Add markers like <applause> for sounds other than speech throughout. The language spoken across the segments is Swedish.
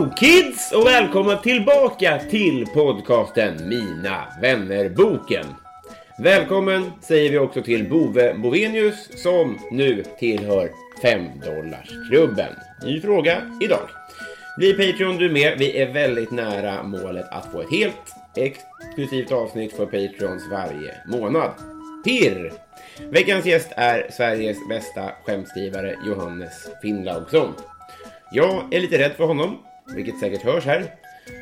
Hello kids och välkomna tillbaka till podcasten Mina vänner-boken. Välkommen säger vi också till Bove Bovenius som nu tillhör 5-dollarsklubben. Ny fråga idag. Bli Patreon du med. Vi är väldigt nära målet att få ett helt exklusivt avsnitt för Patreons varje månad. Pirr! Veckans gäst är Sveriges bästa skämtskrivare Johannes Finnlaugsson. Jag är lite rädd för honom, vilket säkert hörs här.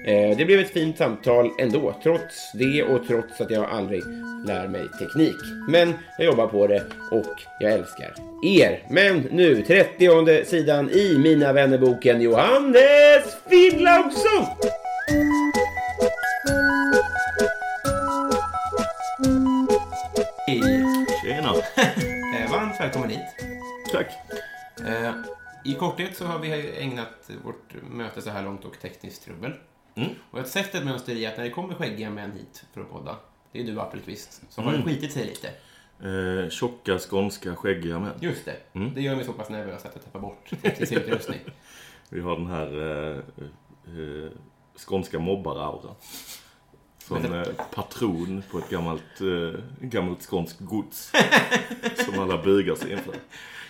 Eh, Det blev ett fint samtal ändå, trots det och trots att jag aldrig lär mig teknik. Men jag jobbar på det och jag älskar er. Men nu, 30 sidan i Mina vännerboken Johannes Finnlaugsson! Tjena! Eh, Varmt välkommen hit. Tack. I korthet så har vi ägnat vårt möte så här långt åt tekniskt trubbel. Mm. Och jag har sett ett mönster i att när det kommer skäggiga män hit för att podda, det är du Appelqvist, så har det skitit sig lite. Eh, tjocka, skånska, skäggiga män. Just det. Mm. Det gör mig så pass nervös att jag tappar bort teknisk utrustning. <laughs> Vi har den här eh, eh, skånska mobbar-auran. Som eh, patron på ett gammalt, eh, gammalt skånskt gods. <laughs> som alla bugar sig inför.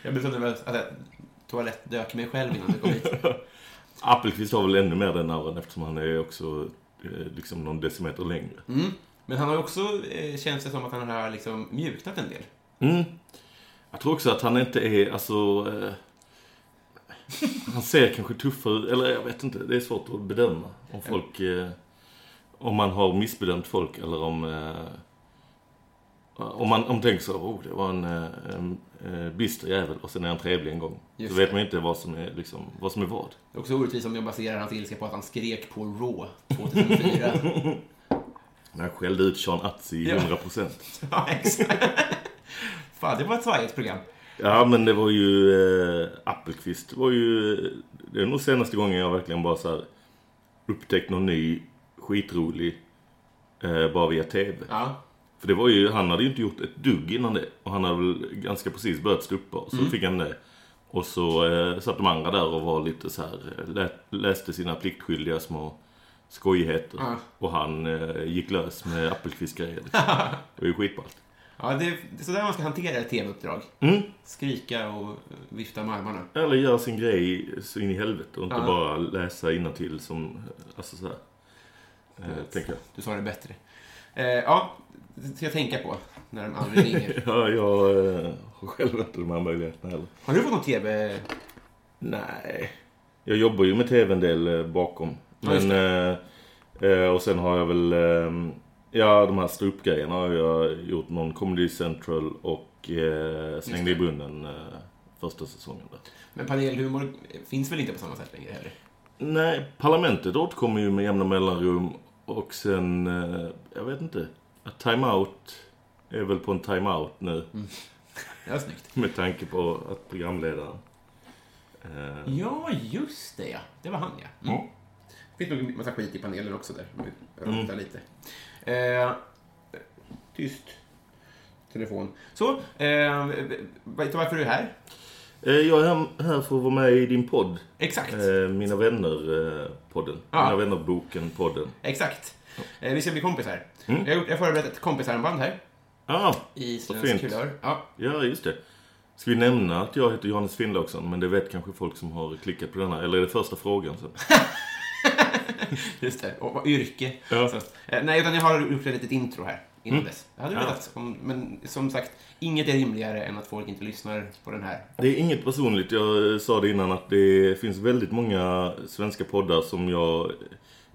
Jag blir så nervös att jag toalettdök mig själv innan du kom hit. Appelqvist har väl ännu mer den auran eftersom han är också eh, liksom någon decimeter längre. Mm. Men han har också, eh, känns det som att han har liksom mjuknat en del. Mm. Jag tror också att han inte är, alltså... Eh, han ser kanske tuffare eller jag vet inte. Det är svårt att bedöma om folk... Eh, om man har missbedömt folk eller om... Eh, om man, om man tänker så, oh, det var en, eh, en, eh, bister jävel och sen är han trevlig en gång. Just så vet det. man inte vad som är, liksom, vad som är vad. Det är också orättvist om jag baserar hans ilska på att han skrek på Raw 2004. <laughs> När jag skällde ut Sean Atzi Ja. 100%. <laughs> ja, exakt. Fan, det var ett svajigt program. Ja, men det var ju eh, Appelqvist. Det var ju... Det är nog senaste gången jag verkligen bara så här upptäckt någon ny skitrolig eh, bara via TV. Ja. För det var ju, han hade ju inte gjort ett dugg innan det. Och han hade väl ganska precis börjat stå upp och så fick han det. Och så eh, satt de andra där och var lite så här, eh, lä, läste sina pliktskyldiga små skojigheter. Ja. Och han eh, gick lös med Appelqvist-grejer. liksom. <laughs> det var ju skitballt. Ja, det, det är sådär man ska hantera ett tv-uppdrag. Mm. Skrika och vifta med armarna. Eller göra sin grej så in i helvete och inte Ja. bara läsa innantill som, alltså så här. Eh. Du sa det bättre. Eh, ja, det ska jag tänka på när de aldrig ringer. <laughs> Ja, jag eh, har själv inte de här möjligheterna heller. Har du fått någon tv? Nej. Jag jobbar ju med tv en del eh, bakom. Ja, just Men, eh, eh, och sen har jag väl, eh, ja de här ståuppgrejerna har jag gjort någon Comedy Central och eh, Slängde i brunnen eh, första säsongen där. Men panelhumor finns väl inte på samma sätt längre heller? Nej, Parlamentet återkommer ju med jämna mellanrum och sen, eh, jag vet inte, att Time Out är väl på en Time Out nu Det var snyggt. med tanke på att programledaren eh, Ja, just det ja. Det var han ja. Mm. Det finns nog en massa skit i panelen också där. om vi röstar lite. Eh, tyst. Telefon. Så, eh, vet du varför du är här? Eh, Jag är här för att vara med i din podd. Exakt. Eh, Mina vänner-podden. Ja. Mina vänner-boken-podden. Exakt. Eh, vi ska bli kompisar. Mm. Jag har gjort- jag har förberett ett kompisarmband här. Ja, I svensk kulör. Ja. Ja, just det. Ska vi nämna att jag heter Johannes Finnlaugsson, men det vet kanske folk som har klickat på denna. Eller är det första frågan? Så. <laughs> Just det. Och vad yrke. Ja. Så, eh, nej, utan jag har gjort ett litet intro här innan dess. Jag hade Mm. Ja. velat, om, men som sagt, inget är rimligare än att folk inte lyssnar på den här. Det är inget personligt. Jag sa det innan att det finns väldigt många svenska poddar som jag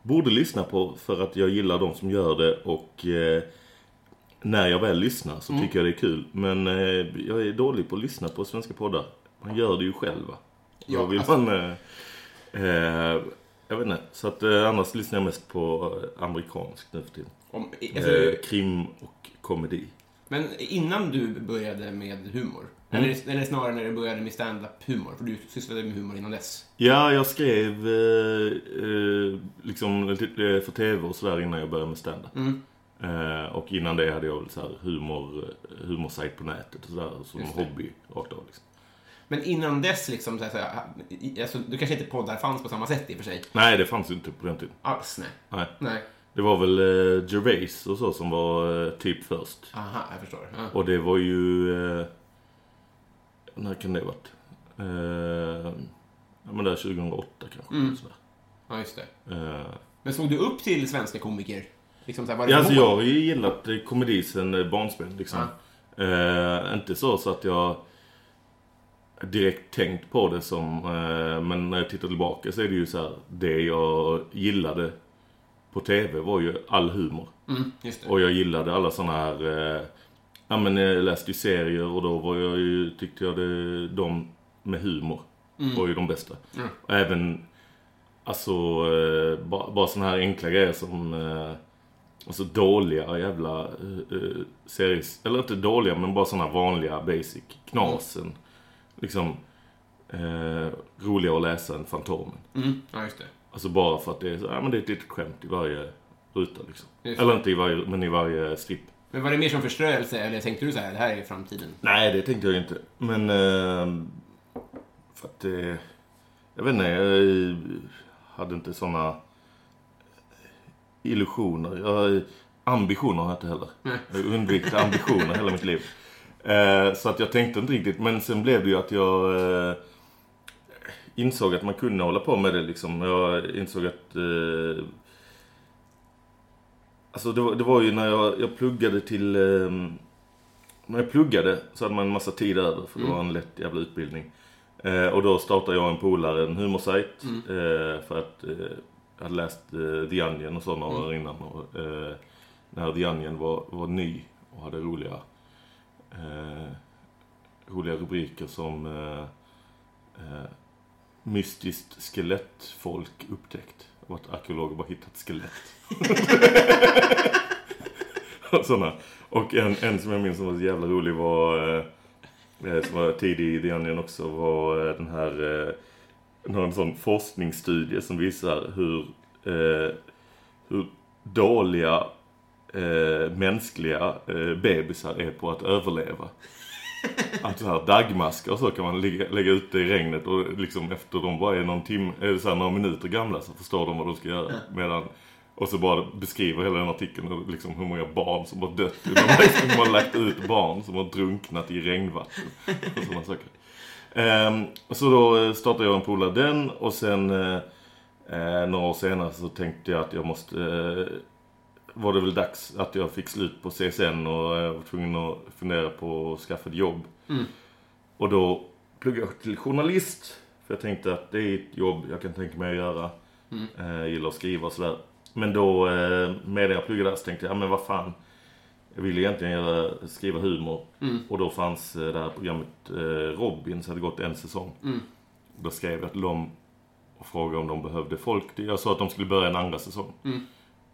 borde lyssna på för att jag gillar de som gör det och eh, när jag väl lyssnar så tycker jag det är kul. Men eh, jag är dålig på att lyssna på svenska poddar. Man gör det ju själv va? Ja, Då vill alltså- man... Eh, eh, jag vet inte. Så att eh, annars lyssnar jag mest på eh, amerikanskt nu för tiden. Om, alltså, Eh, krim och komedi. Men innan du började med humor, Mm. eller, eller snarare när du började med stand-up-humor, för du sysslade med humor innan dess. Ja, jag skrev eh, eh, liksom lite för tv och sådär innan jag började med stand-up. Mm. Eh, och innan det hade jag väl så här humor, eh, humorsajt på nätet och sådär som hobby rakt av. Liksom. Men innan dess, liksom, så i- alltså, du kanske inte poddar fanns på samma sätt i och för sig? Nej, det fanns ju inte på den tiden. Alls, nej. Nej. Nej. Det var väl eh, Gervais och så som var eh, typ först. Aha, jag förstår. Ja. Och det var ju... Eh, när kan det ha varit? Eh, ja men där 2008 kanske. Mm. Sådär. ja, just det. Eh, Men såg du upp till svenska komiker? Liksom, så här, var det Ja, alltså mål? jag har ju gillat eh, komedi sen eh, barnsben liksom. Eh, inte så, så att jag direkt tänkt på det som, eh, men när jag tittar tillbaka så är det ju så här, det jag gillade på TV var ju all humor. Mm. Och jag gillade alla såna här, eh, ja men jag läste ju serier och då var jag ju, tyckte jag det, de med humor var ju de bästa. Mm. Och även, alltså, eh, bara, bara såna här enkla grejer som, eh, alltså dåliga jävla eh, eh, series, eller inte dåliga men bara såna vanliga basic, Knasen. Liksom, eh, roliga att läsa än Fantomen. Mm, ja, just det. Alltså bara för att det är så, ja men det är ett litet skämt i varje ruta liksom. Eller inte i varje, men i varje stripp. Men var det mer som förströelse, eller tänkte du så här, det här är framtiden? Nej, det tänkte jag inte. Men... Eh, för att det... jag vet inte, jag hade inte såna illusioner. Jag, ambitioner har jag inte heller. Nej. Jag undvikit ambitioner hela mitt liv. Eh, så att jag tänkte inte riktigt. Men sen blev det ju att jag eh, insåg att man kunde hålla på med det liksom. Jag insåg att eh, Alltså det var, det var ju när jag, jag pluggade till... Eh, när jag pluggade så hade man en massa tid över för det var en lätt jävla utbildning. Eh, och då startade jag en polare, en humorsajt. Eh, för att eh, jag hade läst eh, The Onion och så några år innan. Och, när The Onion var, var ny och hade roliga, roliga rubriker som eh, eh, Mystiskt skelettfolk upptäckt. Och att arkeologer bara hittat skelett. <laughs> och sådana. Och en, en som jag minns som var så jävla rolig var, eh, eh, som var tidig i The Onion också, var eh, den här, eh, en sån forskningsstudie som visar hur, eh, hur dåliga eh, mänskliga eh, bebisar är på att överleva. <laughs> Att så här dagmaskar och så kan man lägga, lägga ut det i regnet och liksom efter de bara är någon timme, eller så här, några minuter gamla så förstår de vad de ska göra. Medan, och så bara beskriver hela den artikeln liksom hur många barn som har dött. De har liksom har lagt ut barn som har drunknat i regnvatten. Och sådana saker. Ehm, så då startade jag en polare den och sen eh, eh, några år senare så tänkte jag att jag måste eh, var det väl dags att jag fick slut på CSN och eh, var tvungen att fundera på att skaffa ett jobb. Och då pluggade jag till journalist. För jag tänkte att det är ett jobb jag kan tänka mig att göra. Eh, jag gillar att skriva och sådär. Men då, eh, med det jag pluggade där så tänkte jag, ja men vad fan. Jag ville egentligen göra, skriva humor. Och då fanns eh, det här programmet eh, Robin, så hade gått en säsong. Då skrev jag till dem och frågade om de behövde folk. Jag sa att de skulle börja en andra säsong.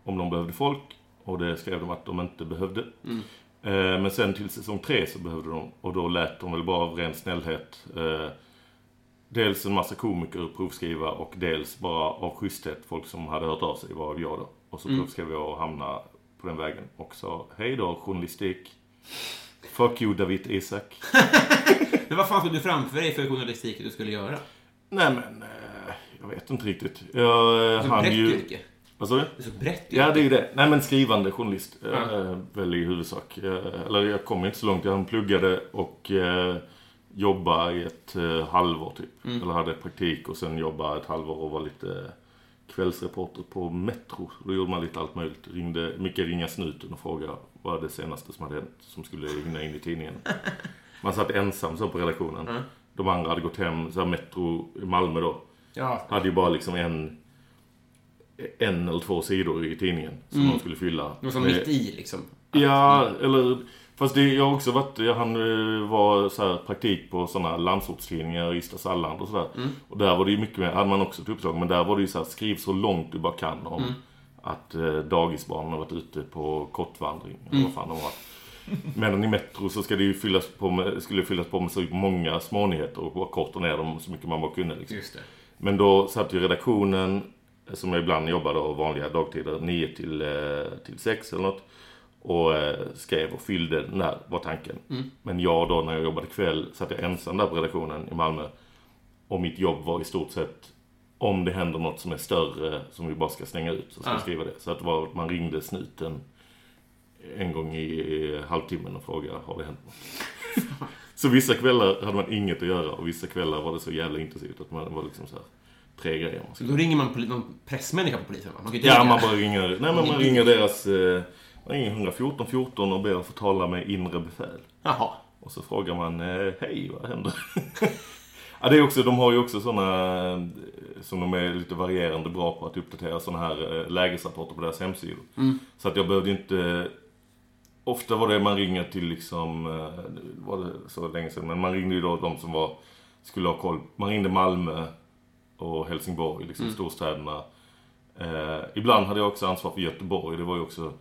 Om de behövde folk. Och det skrev de att de inte behövde. Eh, men sen till säsong tre så behövde de. Och då lät de väl bara av ren snällhet. Eh, dels en massa komiker provskriva och dels bara av schyssthet folk som hade hört av sig varav jag då. Och så provskrev jag och hamnade på den vägen. Och sa hej då journalistik. Fuck you David Isak. Men vad fan såg du framför dig för journalistik du skulle göra? Nej men, eh, jag vet inte riktigt. Jag eh, Som brett ju... yrke? Vad sa du? Det är så brett. Ja, det är ju det. Nej, men skrivande journalist. Eh, väl i huvudsak. Eh, eller jag kom inte så långt. Jag pluggade och eh, jobbade i ett eh, halvår typ. Mm. Eller hade praktik och sen jobbade ett halvår och var lite kvällsreporter på Metro. Då gjorde man lite allt möjligt. Ringde, mycket ringa snuten och fråga vad är det senaste som hade hänt som skulle hinna in i tidningen. <laughs> Man satt ensam så på redaktionen. Mm. De andra hade gått hem. Så här Metro i Malmö då Ja. hade ju bara liksom en en eller två sidor i tidningen som de skulle fylla. Mm. Det var som mitt i liksom. Ja, eller... Fast det, jag har också varit... Hann eh, var så här, praktik på sådana landsortstidningar, Ystad Salland och sådär. Mm. Och där var det ju mycket mer, hade man också ett uppdrag, men där var det ju så här, skriv så långt du bara kan om Mm. att eh, dagisbarnen har varit ute på kortvandring. Mm. Eller vad fan de var. Medan i Metro så ska det ju fyllas på med, skulle det fyllas på med så många smånyheter och bara korta ner dem så mycket man bara kunde. Liksom. Men då satt ju redaktionen, som jag ibland jobbade då, vanliga dagtider, 9 till, eh, till 6 eller något. Och eh, skrev och fyllde när var tanken. Men jag då när jag jobbade kväll satt jag ensam där på redaktionen i Malmö. Och mitt jobb var i stort sett om det händer något som är större som vi bara ska slänga ut så ska Ah. jag skriva det. Så att det var, man ringde snuten en gång i, i halvtimmen och frågade har det hänt något. <laughs> så vissa kvällar hade man inget att göra och vissa kvällar var det så jävla intensivt att man var liksom så här tre grejer då ringer man poli- någon pressmänniska på polisen? Man kan inte Ja, man bara ringer, nej men man ringer deras, eh, man ringer 114 14 och ber att få tala med inre befäl. Jaha. Och så frågar man, eh, hej vad händer? <laughs> ja, det är också, de har ju också sådana, eh, som de är lite varierande bra på att uppdatera sådana här eh, lägesrapporter på deras hemsidor. Så att jag behövde inte, ofta var det man ringer till liksom, var det så länge sedan, men man ringde ju då de som var, skulle ha koll. Man ringde Malmö och Helsingborg, liksom storstäderna. Eh, ibland hade jag också ansvar för Göteborg. Det var ju också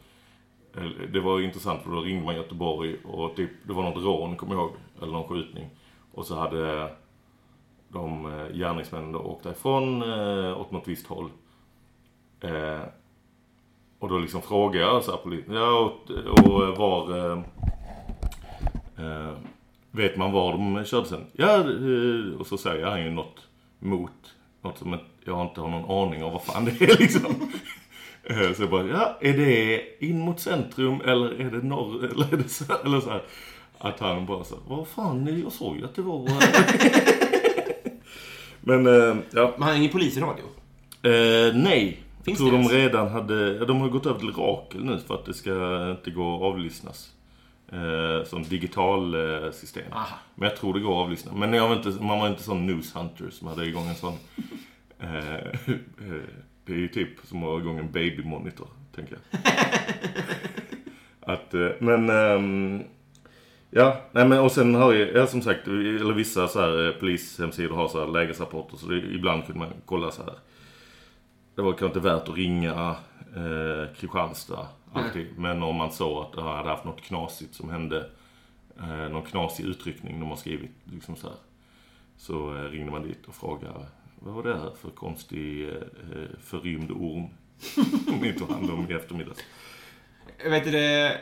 eh, det var ju intressant för då ringde man Göteborg och typ, det var något rån, kommer jag ihåg. Eller någon skjutning. Och så hade de eh, gärningsmännen då åkt därifrån eh, åt något visst håll. Eh, och då liksom frågade jag så här polisen, ja och, och var... Eh, eh, vet man var de körde sen? Ja, och så säger han ju något mot, något som jag inte har någon aning om vad fan det är <laughs> liksom. Eh, Så jag bara, ja, är det in mot centrum eller är det norr <laughs> eller är det så, eller så här. Att han bara så, vad fan, jag såg ju att det var... <laughs> Men, eh, ja. Man har ingen polisradio. Eh, nej. Finns jag tror det de redan hade, de har gått över till Rakel nu för att det ska inte gå att avlyssnas. Eh, som digital eh, system. Aha. Men jag tror det går att avlyssna. Men jag var inte, man var inte sån news hunter som hade igång en sån. <laughs> eh, det är ju typ som att ha igång en baby monitor, tänker jag. <laughs> att, eh, men... ehm, Ja, nej men och sen har jag, ja, som sagt, eller vissa så här eh, polishemsidor har så här lägesrapporter så det, ibland kunde man kolla så här. Det var kanske inte värt att ringa eh, Kristianstad alltid. Men om man såg att det hade haft något knasigt som hände, eh, någon knasig utryckning de har skrivit liksom så här. Så eh, ringde man dit och frågade vad var det här för konstig eh, eh, förrymd orm <laughs> ni tog hand om i eftermiddags. Vet du det?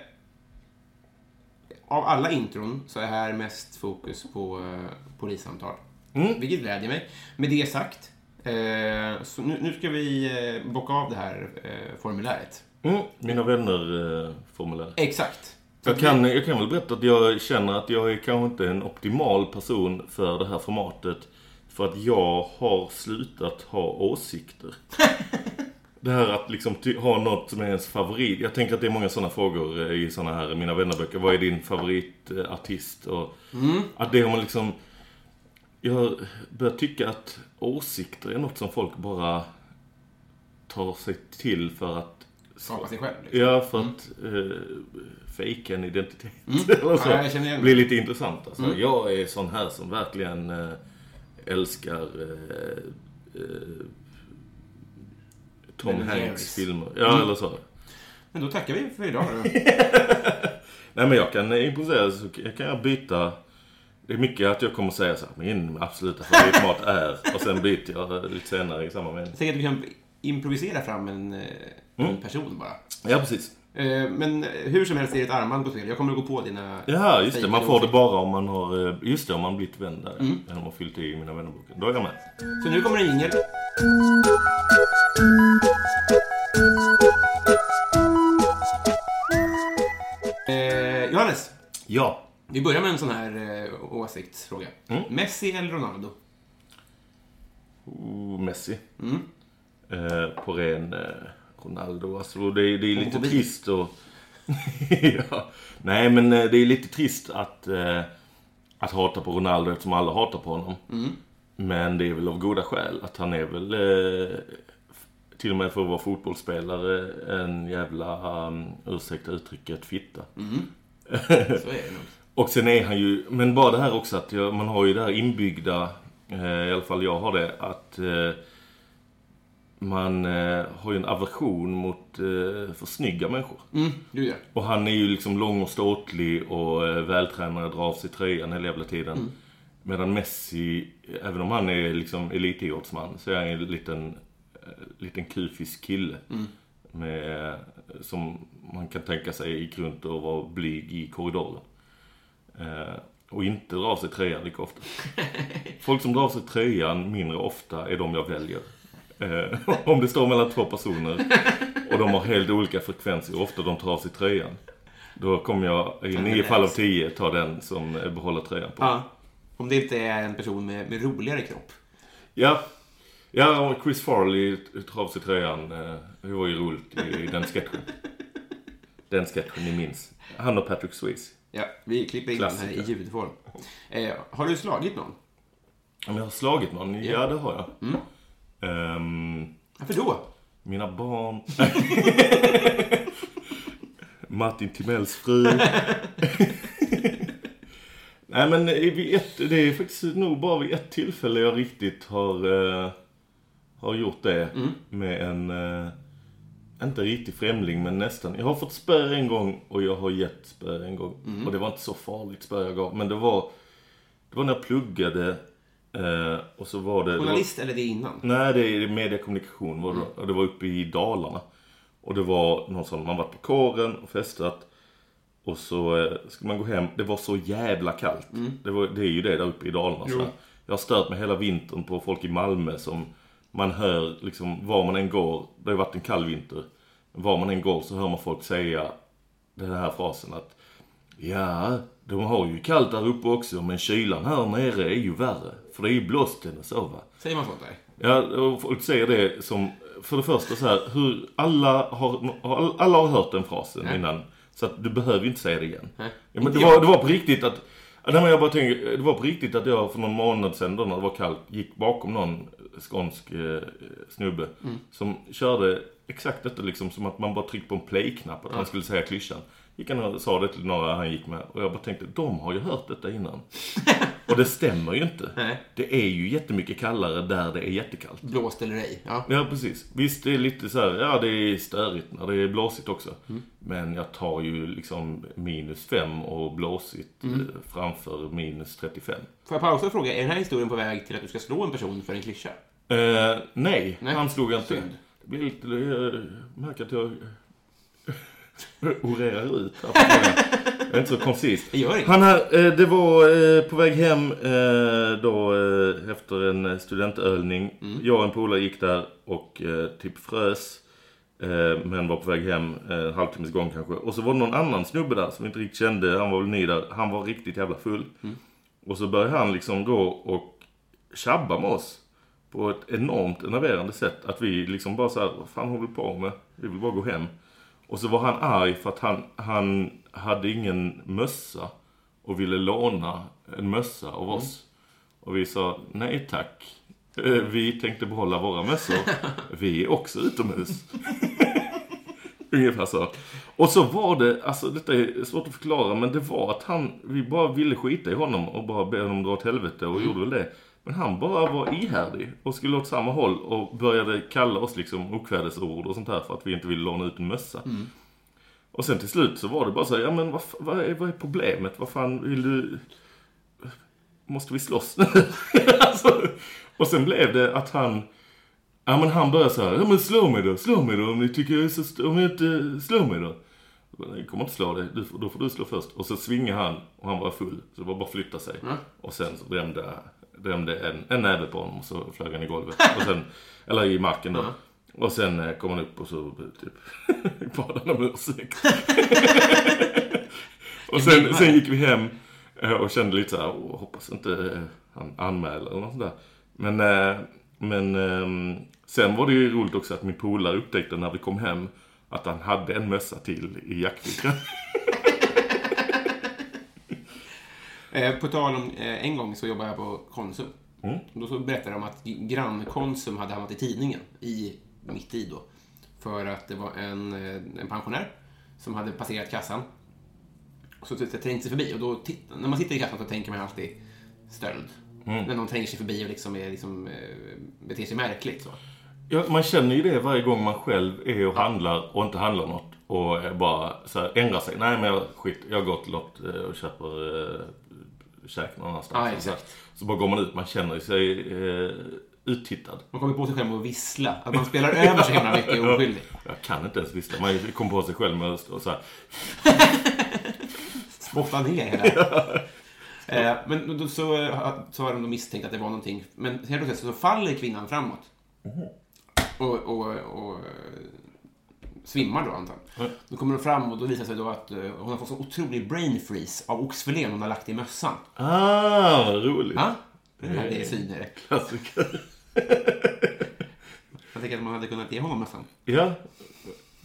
Av alla intron så är här mest fokus på uh, polissamtal. Mm. Vilket glädjer mig. Med det sagt, eh, så nu, nu ska vi uh, bocka av det här eh, formuläret. Mm, mina vänner-formulär. Exakt. Så Jag kan, jag kan väl berätta att jag känner att jag är kanske inte en optimal person för det här formatet. För att jag har slutat ha åsikter. <laughs> Det här att liksom ha något som är ens favorit. Jag tänker att det är många sådana frågor eh, i sådana här Mina vännerböcker. Vad är din favoritartist? Och att det har man liksom... Jag börjar tycka att åsikter är något som folk bara tar sig till för att Skapa sig själv. Liksom. Ja, för att eh, fejka en identitet. <laughs> Eller så. Ja, det. blir lite intressant. Alltså. Jag är sån här som verkligen eh, älskar eh, eh, Tom Hanks filmer. Ja, eller så. Men då tackar vi för idag. då. <laughs> Nej, men jag kan eh, improvisera. Så jag kan jag byta. Det är mycket att jag kommer säga så här, min absoluta favoritmat är. Och sen byter jag lite senare i samma mening. Tänker att vi kan improvisera fram en, eh, en person bara. Ja, precis. Eh, Men hur som helst är det ett armband på spel. Jag kommer att gå på dina... Ja, just det. Man får det bara om man har, eh, just det, om man blivit vän där. Mm. Eller om man fyllt i Mina vännerboken. Då är jag med. Så nu kommer det en jingel. Eh, Johannes, Ja. Vi börjar med en sån här eh, åsiktsfråga. Mm. Messi eller Ronaldo? Oh, Messi. Mm. Eh, på ren eh, Ronaldo. Alltså, det, är- det är lite trist och... <laughs> ja. Nej, men eh, det är lite trist att, eh, att hata på Ronaldo eftersom alla hatar på honom. Mm. Men det är väl av goda skäl. Att han är väl, eh, till och med för att vara fotbollsspelare, en jävla, um, ursäkta uttrycket, fitta. <laughs> Så är det nog. Och sen är han ju, men bara det här också att jag, man har ju det här inbyggda, eh, i alla fall jag har det, att eh, man eh, har ju en aversion mot eh, för snygga människor. Mm, du ja. Och han är ju liksom lång och ståtlig och eh, vältränad, drar av sig tröjan hela jävla tiden. Medan Messi, även om han är liksom elitidrottsman, så är han ju en liten, eh, liten kufisk kille. Med, eh, som man kan tänka sig gick runt och var blyg i korridoren. Eh, och inte drar av sig tröjan lika ofta. <laughs> Folk som drar av sig tröjan mindre ofta är de jag väljer. Eh, <laughs> om det står mellan två personer och de har helt olika frekvenser hur ofta de tar av sig tröjan. Då kommer jag i nio fall av tio ta den som eh, behåller tröjan på. ja. Om det inte är en person med, med roligare kropp. Ja, ja Chris Farley tar av sig tröjan. eh, Det var ju roligt i, i den sketchen. Den sketchen ni minns. Han och Patrick Swayze. Ja, vi klipper in den här i ljudform. Eh, har du slagit någon? Om jag har slagit någon? Ja, det har jag. Ehm, Varför då? mina barn. <laughs> Martin Timells fru. <laughs> Nej men vid ett, det är faktiskt nog bara vid ett tillfälle jag riktigt har, eh, har gjort det. Med en, eh, inte riktig främling men nästan. Jag har fått spö en gång och jag har gett spö en gång. Och det var inte så farligt spö jag gav. Men det var, det var när jag pluggade. Eh, och så var det... det var, Journalist eller det innan? Nej, det är mediekommunikation. Var det, och det var uppe i Dalarna. Och det var någon som, man varit på kåren och festat. Och så eh, skulle man gå hem. Det var så jävla kallt. Det, var, det är ju det där uppe i Dalarna. Så. Jag har stört mig hela vintern på folk i Malmö som man hör liksom var man än går. Det har varit en kall vinter. Var man än går så hör man folk säga den här frasen att Ja, de har ju kallt där uppe också men kylan här nere är ju värre. För det är ju blåsten och så va. Säger man sånt där? Ja, och folk säger det som, för det första så här, hur alla har, alla har hört den frasen Nej. innan. Så att du behöver ju inte säga det igen. Nej. Ja, men det, var, det var på riktigt att, nej, men jag bara tänker, det var på riktigt att jag för någon månad sedan då när det var kallt gick bakom någon skånsk eh, snubbe Mm. som körde exakt detta liksom som att man bara tryckte på en play-knapp att han skulle säga klyschan. Gick han och sa det till några han gick med och jag bara tänkte, de har ju hört detta innan. <laughs> och det stämmer ju inte. Nej. Det är ju jättemycket kallare där det är jättekallt. Blåst eller ej? Ja. Ja, precis. Visst, det är lite så här, ja det är störigt när det är blåsigt också. Men jag tar ju liksom minus fem och blåsigt eh, framför minus 35. Får jag pausa och fråga, är den här historien på väg till att du ska slå en person för en klyscha? Eh, nej, Nej, han slog inte. synd. Det blir lite, jag märker att jag <laughs> orerar ut. Jag är inte så koncis. Han här, eh, det var eh, på väg hem eh, då eh, efter en eh, studentölning. Mm. Jag och en polare gick där och eh, typ frös. Eh, men var på väg hem eh, en halvtimmes gång kanske. Och så var det någon annan snubbe där som vi inte riktigt kände. Han var väl ny där. Han var riktigt jävla full. Mm. Och så började han liksom gå och tjabba med oss. På ett enormt enerverande sätt. Att vi liksom bara så här, vad fan håller du på med? Vi vill bara gå hem. Och så var han arg för att han, han hade ingen mössa. Och ville låna en mössa av oss. Och vi sa, nej tack. Eh, Vi tänkte behålla våra mössor. <laughs> Vi är också utomhus. <laughs> Ungefär så. Och så var det, alltså detta är svårt att förklara, men det var att han, vi bara ville skita i honom och bara be honom dra åt helvete och gjorde väl det. Men han bara var ihärdig och skulle åt samma håll och började kalla oss liksom okvädesord och sånt här för att vi inte ville låna ut en mössa. Och sen till slut så var det bara så här, ja men vad, vad, är, vad är problemet? Vad fan vill du... Måste vi slåss nu? <laughs> alltså, och sen blev det att han... Ja men han började så här, ja men slå mig då, slå mig då om ni tycker jag är så... Om jag inte... Slå mig då. Jag kommer inte slå dig, du, då får du slå först. Och så svingade han och han var full. Så det var bara att flytta sig. Och sen så drämde, drämde en, en näve på honom och så flög han i golvet. Och sen, <laughs> eller i marken då. Och sen eh, kom han upp och så typ <laughs> bad han om ursäkt. <laughs> och sen, sen gick vi hem eh, och kände lite så här, "Åh, hoppas inte eh, han anmäler eller något sånt där. Men, men ehm, sen var det ju roligt också att min polare upptäckte när vi kom hem att han hade en mössa till i jackfickan. Eh, på tal om, eh, en gång så jobbade jag på Konsum. Då så berättade de att grann-Konsum hade hamnat i tidningen, i, mitt i då. För att det var en, eh, en pensionär som hade passerat kassan. Så t- trängt sig förbi och då, när man sitter i kassan så tänker man alltid stöld. När någon tränger sig förbi och liksom, är, liksom, beter sig märkligt så. Ja, man känner ju det varje gång man själv är och handlar och inte handlar något och bara så här, ändrar sig. Nej men jag, skit, jag går till något och köper käk någon annanstans. Ja, exakt. Så bara går man ut, man känner sig eh, uttittad. Man kommer på sig själv med att vissla. Att man spelar över så himla mycket oskyldig. Jag kan inte ens vissla. Man kom på sig själv med att så här. <laughs> spotta ner hela. eh, men då, så, eh, så har de då misstänkt att det var någonting. Men helt plötsligt så faller kvinnan framåt. Och, och, och eh, svimmar då antagligen. Då kommer de fram och då visar det sig då att eh, hon har fått så otrolig brain freeze av oxfilén hon har lagt i mössan. Ah, roligt. Ja, det här det är syner. Klassiker. <laughs> Jag tänker att man hade kunnat ge honom mössan. Ja,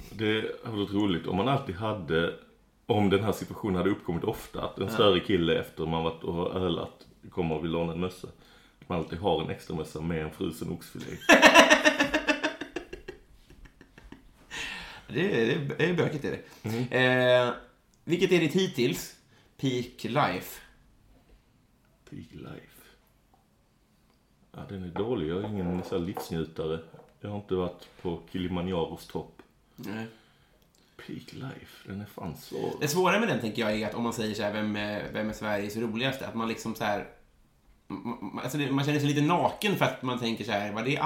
det hade varit roligt om man alltid hade, om den här situationen hade uppkommit ofta, att en större kille efter man varit och ölat kommer och vill låna en mössa. Att man alltid har en extra mössa med en frusen oxfilé. <laughs> Det är, det är- bökigt är det. Eh, vilket är ditt hittills peak life? Peak life. Ja, den är dålig. Jag är ingen så livsnjutare. Jag har inte varit på Kilimanjaros topp. Nej. Peak life, den är fan svår. Det svåra med den tänker jag är att om man säger så här, vem är, vem är Sveriges roligaste? Att man liksom så här... m- m- Alltså det, man känner sig lite naken för att man tänker så här, vad det är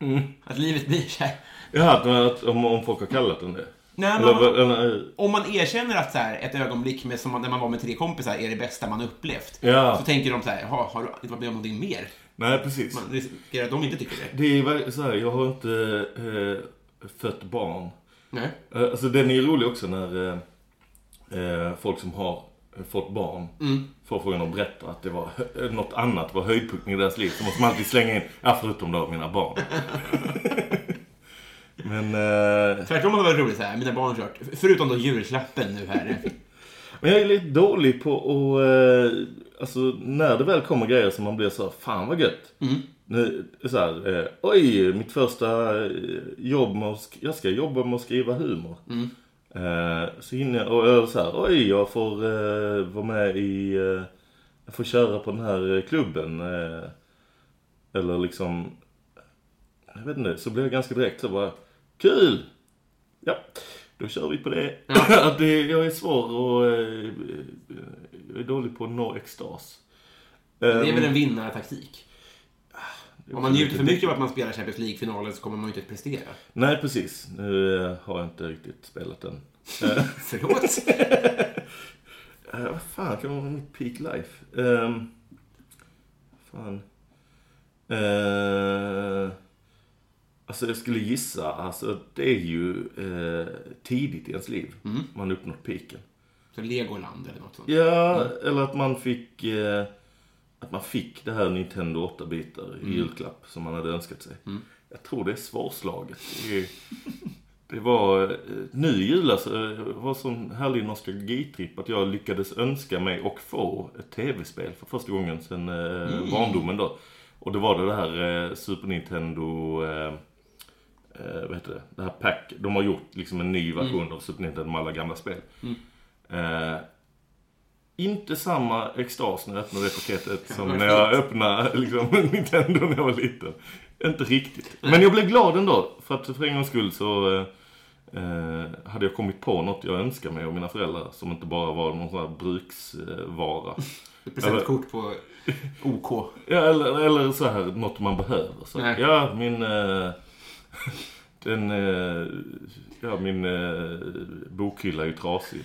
allt? Att livet blir så här... Ja, att, att, om, om folk har kallat den det. Nej, men Eller, man, vad- eller, om man erkänner att så här, ett ögonblick med, som man, när man var med tre kompisar är det bästa man upplevt. Ja. Så tänker de så här, "Jaha, har du inte varit med om någonting mer? nej, precis. Man riskerar att de inte tycker det. Det är så här, jag har inte eh, fött barn. Nej. Eh, Alltså den är ju rolig också när eh, eh, folk som har eh, fått barn får frågan att berätta att det var hö- något annat var höjdpunkten i deras liv. Så måste man alltid slänga in, ja förutom då mina barn. <laughs> Men, eh, Tvärtom hade det varit roligt så här, mina barn har kört. Förutom då julklappen nu här. men jag är lite dålig på att, eh, alltså när det väl kommer grejer som man blir så här, fan vad gött. Nu, så här, eh, oj, mitt första eh, jobb med att, jag ska jobba med att skriva humor. Eh, så hinner och jag så här, oj, jag får eh, vara med i, eh, jag får köra på den här eh, klubben. Eh, eller liksom, jag vet inte, så blir jag ganska direkt så bara, kul! Ja, då kör vi på det. Att <laughs> det jag är svår och eh, jag är dålig på att nå extas. Det är Ehm, väl en vinnartaktik. Om man njuter för mycket av att man spelar Champions League-finalen så kommer man ju inte att prestera. Nej, precis. Nu har jag inte riktigt spelat den. <laughs> Förlåt? <laughs> Eh, vad fan kan vara mitt peak life? Um, fan. Uh, alltså jag skulle gissa, alltså det är ju eh, tidigt i ens liv man uppnått piken. Så Legoland eller något sånt. Ja, eller att man fick eh, att man fick det här Nintendo 8-bitar i julklapp som man hade önskat sig. Jag tror det är svårslaget. Det, det var eh, nu julas det var sån härlig nostalgitripp att jag lyckades önska mig och få ett tv-spel för första gången sedan eh, barndomen då. Och det var det, här eh, Super Nintendo eh, eh, vad heter det? Det här pack. De har gjort liksom en ny version av Super Nintendo med alla gamla spel. Eh, inte samma extas när jag öppnade det paketet som <laughs> när jag öppnade liksom, <laughs> Nintendo när jag var liten. Inte riktigt. Men jag blev glad ändå. För att för en gångs skull så eh, eh, hade jag kommit på något jag önskade mig av mina föräldrar. Som inte bara var någon sån här bruksvara. <laughs> Ett presentkort på OK. Ja, eller, eller så här, något man behöver. Så, Nej. ja, min... Eh, den... Eh, ja, min eh, bokhylla är ju trasig.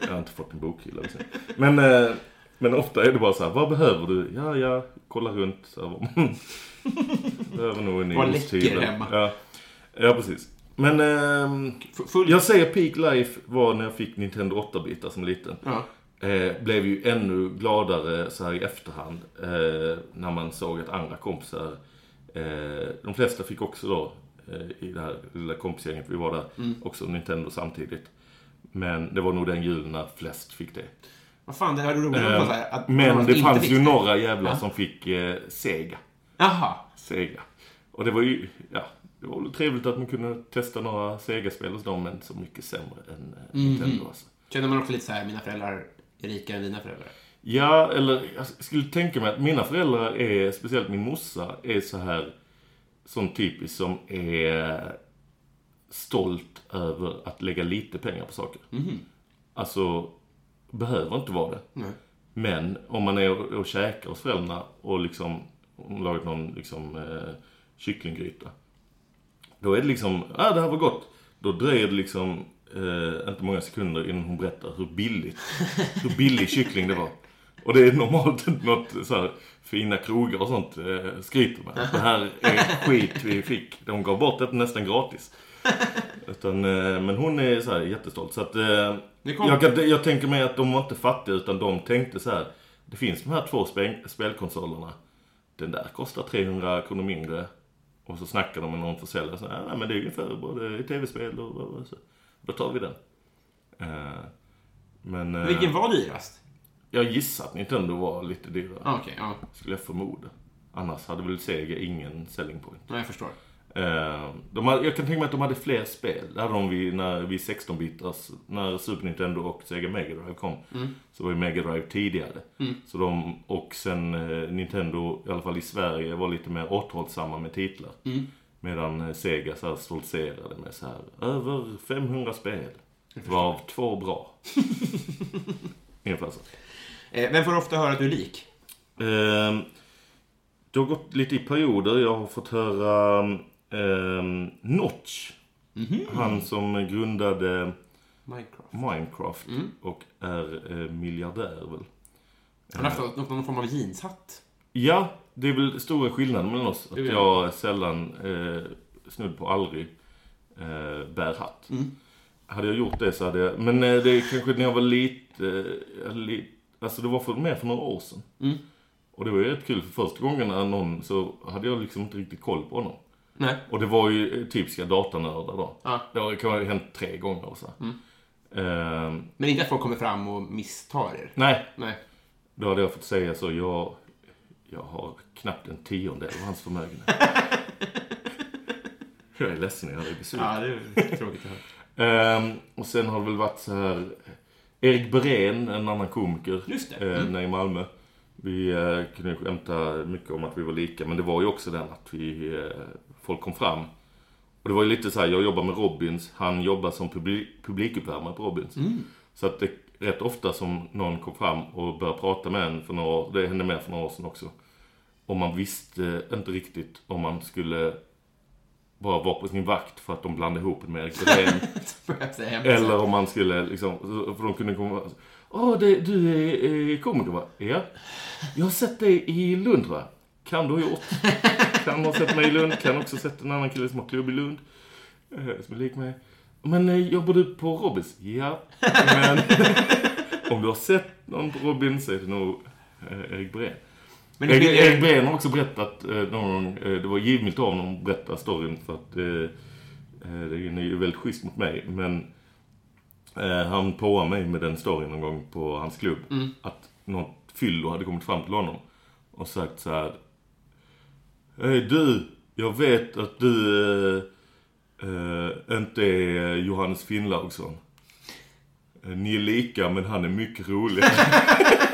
Jag har inte fått en bokhylla. Liksom. Men, eh, men ofta är det bara så här, vad behöver du? Ja, ja, kolla runt. Så här, <laughs> behöver nog en Vad läcker hemma. Ja. Ja, precis. Men full... jag säger peak life var när jag fick Nintendo 8-bitar som liten. Ja. Eh, blev ju ännu gladare så här i efterhand. Eh, när man såg att andra kompisar, eh, de flesta fick också då eh, i det här lilla kompisgänget vi var där, också Nintendo samtidigt. Men det var nog den julen när flest fick det. Vad fan, det hade roligt här, att Eh, Men det fanns ju det. några jävlar Ja. som fick eh, Sega. Jaha. Sega. Och det var ju, ja, det var väl trevligt att man kunde testa några Sega-spel hos dem, men så mycket sämre än eh, Nintendo alltså. Känner man också lite så här, mina föräldrar är rikare än dina föräldrar? Ja, eller jag skulle tänka mig att mina föräldrar är, speciellt min morsa, är så här sån typisk som är stolt över att lägga lite pengar på saker. Alltså, behöver inte vara det. Nej. Men om man är och, och käkar hos föräldrarna och liksom lagat någon liksom eh, kycklinggryta. Då är det liksom, ah det här var gott. Då dröjer det liksom eh, inte många sekunder innan hon berättar hur billigt, hur billig kyckling det var. Och det är normalt något så här fina krogar och sånt eh, skryter med. Det här är skit vi fick. De gav bort det nästan gratis. Utan, eh, men hon är så här jättestolt. Så att, eh, jag, jag tänker mig att de var inte fattiga utan de tänkte så här. Det finns de här två spel, spelkonsolerna. Den där kostar 300 kronor mindre. Och så snackar de med någon försäljare. Så, här, Nej men det är ungefär både i tv-spel och, och, och så. Då tar vi den. Eh, men eh, Vilken var dyrast? Jag gissar att Nintendo var lite dyrare. Ah, Okej, ja. Skulle jag förmoda. Annars hade väl Sega ingen selling point. Ja, jag förstår. Eh, de hade, jag kan tänka mig att de hade fler spel. Det hade de vid, när, vid 16-bitars, när Super Nintendo och Sega Mega Drive kom. Så var ju Mega Drive tidigare. Så de, och sen eh, Nintendo, i alla fall i Sverige, var lite mer återhållsamma med titlar. Medan eh, Sega så här stoltserade med så här, över 500 spel. Varav två bra. <laughs> Ungefär så. Eh, vem får ofta höra att du är lik? Ehm, det har gått lite i perioder. Jag har fått höra ehm, Notch. Han som grundade Minecraft. Minecraft och är eh, miljardär väl. Han har haft någon, någon form av jeanshatt. Ja, det är väl stora skillnaden mellan oss. Att jag sällan, eh, snudd på aldrig, eh, bär hatt. Hade jag gjort det så hade jag... Men eh, det är kanske när jag var lite... Eh, li, alltså det var för, mer för några år sedan. Och det var ju rätt kul för första gången när någon så hade jag liksom inte riktigt koll på honom. Nej. Och det var ju eh, typiska datanördar då. Ja. Det har kan ha hänt tre gånger och så. Ehm, Men inte att folk kommer fram och misstar er. nej, Nej. då hade jag fått säga så. Jag, jag har knappt en tiondel av hans förmögenhet. <laughs> jag är ledsen, jag är besviken. Ja, det är tråkigt att höra. Ehm, och sen har det väl varit så här... Erik Berén, en annan komiker Just det. eh, nere i Malmö. Vi eh, kunde skämta mycket om att vi var lika, men det var ju också den att vi, eh, folk kom fram. Och det var ju lite så här, jag jobbar med Robins, han jobbar som publi- publikuppvärmare på Robins. Så att det rätt ofta som någon kom fram och började prata med en för några år, det hände mer för några år sedan också. Och man visste inte riktigt om man skulle bara vara på sin vakt för att de blandade ihop en med <laughs> hem. Eller om man skulle liksom, för de kunde komma Åh, det, du är, är komiker va? Ja. Jag har sett dig i Lund va? Kan du ha gjort. Kan ha sett mig i Lund. Kan också ha sett en annan kille som har klubb i Lund. eh, Som är lik mig. Men eh, jobbar du på Robins? Ja. Men <laughs> om du har sett någon på Robins så är det nog eh, Erik Breen. Men det Erik, skiljer- Erik Breen har också berättat eh, någon eh, det var givmilt av honom att berätta storyn för att eh, den är ju väldigt schysst mot mig. Men han påade mig med den storyn någon gång på hans klubb. Att något fyllo hade kommit fram till honom och sagt så här. Hej du, jag vet att du eh, eh, inte är Johannes Finnlaugsson. Ni är lika men han är mycket roligare. <laughs>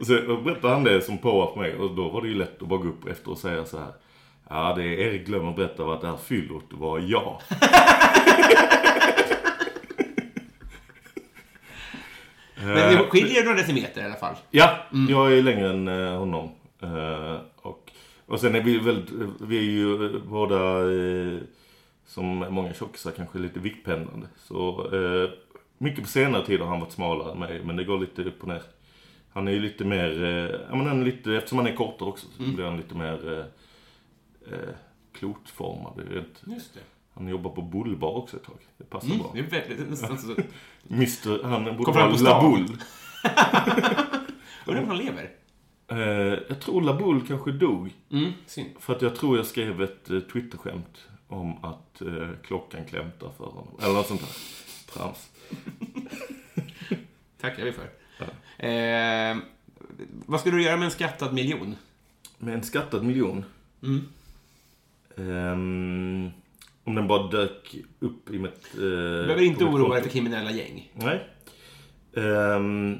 Och så berättade han det som påar på mig och då var det ju lätt att bara gå upp efter och säga så här. Ja, det är Erik glömmer berätta att det här fyllot var jag. <laughs> Men det skiljer några decimeter i alla fall. Ja, jag är längre än eh, honom. Eh, och, och sen är vi väldigt, vi är ju eh, båda, eh, som många tjockisar, kanske lite viktpendlande. Så eh, mycket på senare tid har han varit smalare än mig, men det går lite upp och ner. Han är ju lite mer, eh, ja men han är lite, eftersom han är kortare också, så blir han lite mer, eh, eh, klotformad. Ett, Just det. han jobbar på bullbar också ett tag. Det passar Mm, bra. det är väldigt, nästan så. <laughs> Mr, han borde Kom vara på stan. Labull. <laughs> Undrar om han lever? Eh, jag tror Labull kanske dog. Mm, synd. För att jag tror jag skrev ett eh, Twitterskämt om att eh, klockan klämtar för honom. Eller något sånt där. Trams. <laughs> tackar vi för. Eh, vad skulle du göra med en skattad miljon? Med en skattad miljon. Mm. Ehm, om den bara dök upp i mitt... Eh, Du behöver inte oroa dig för kriminella gäng. Nej. Ehm,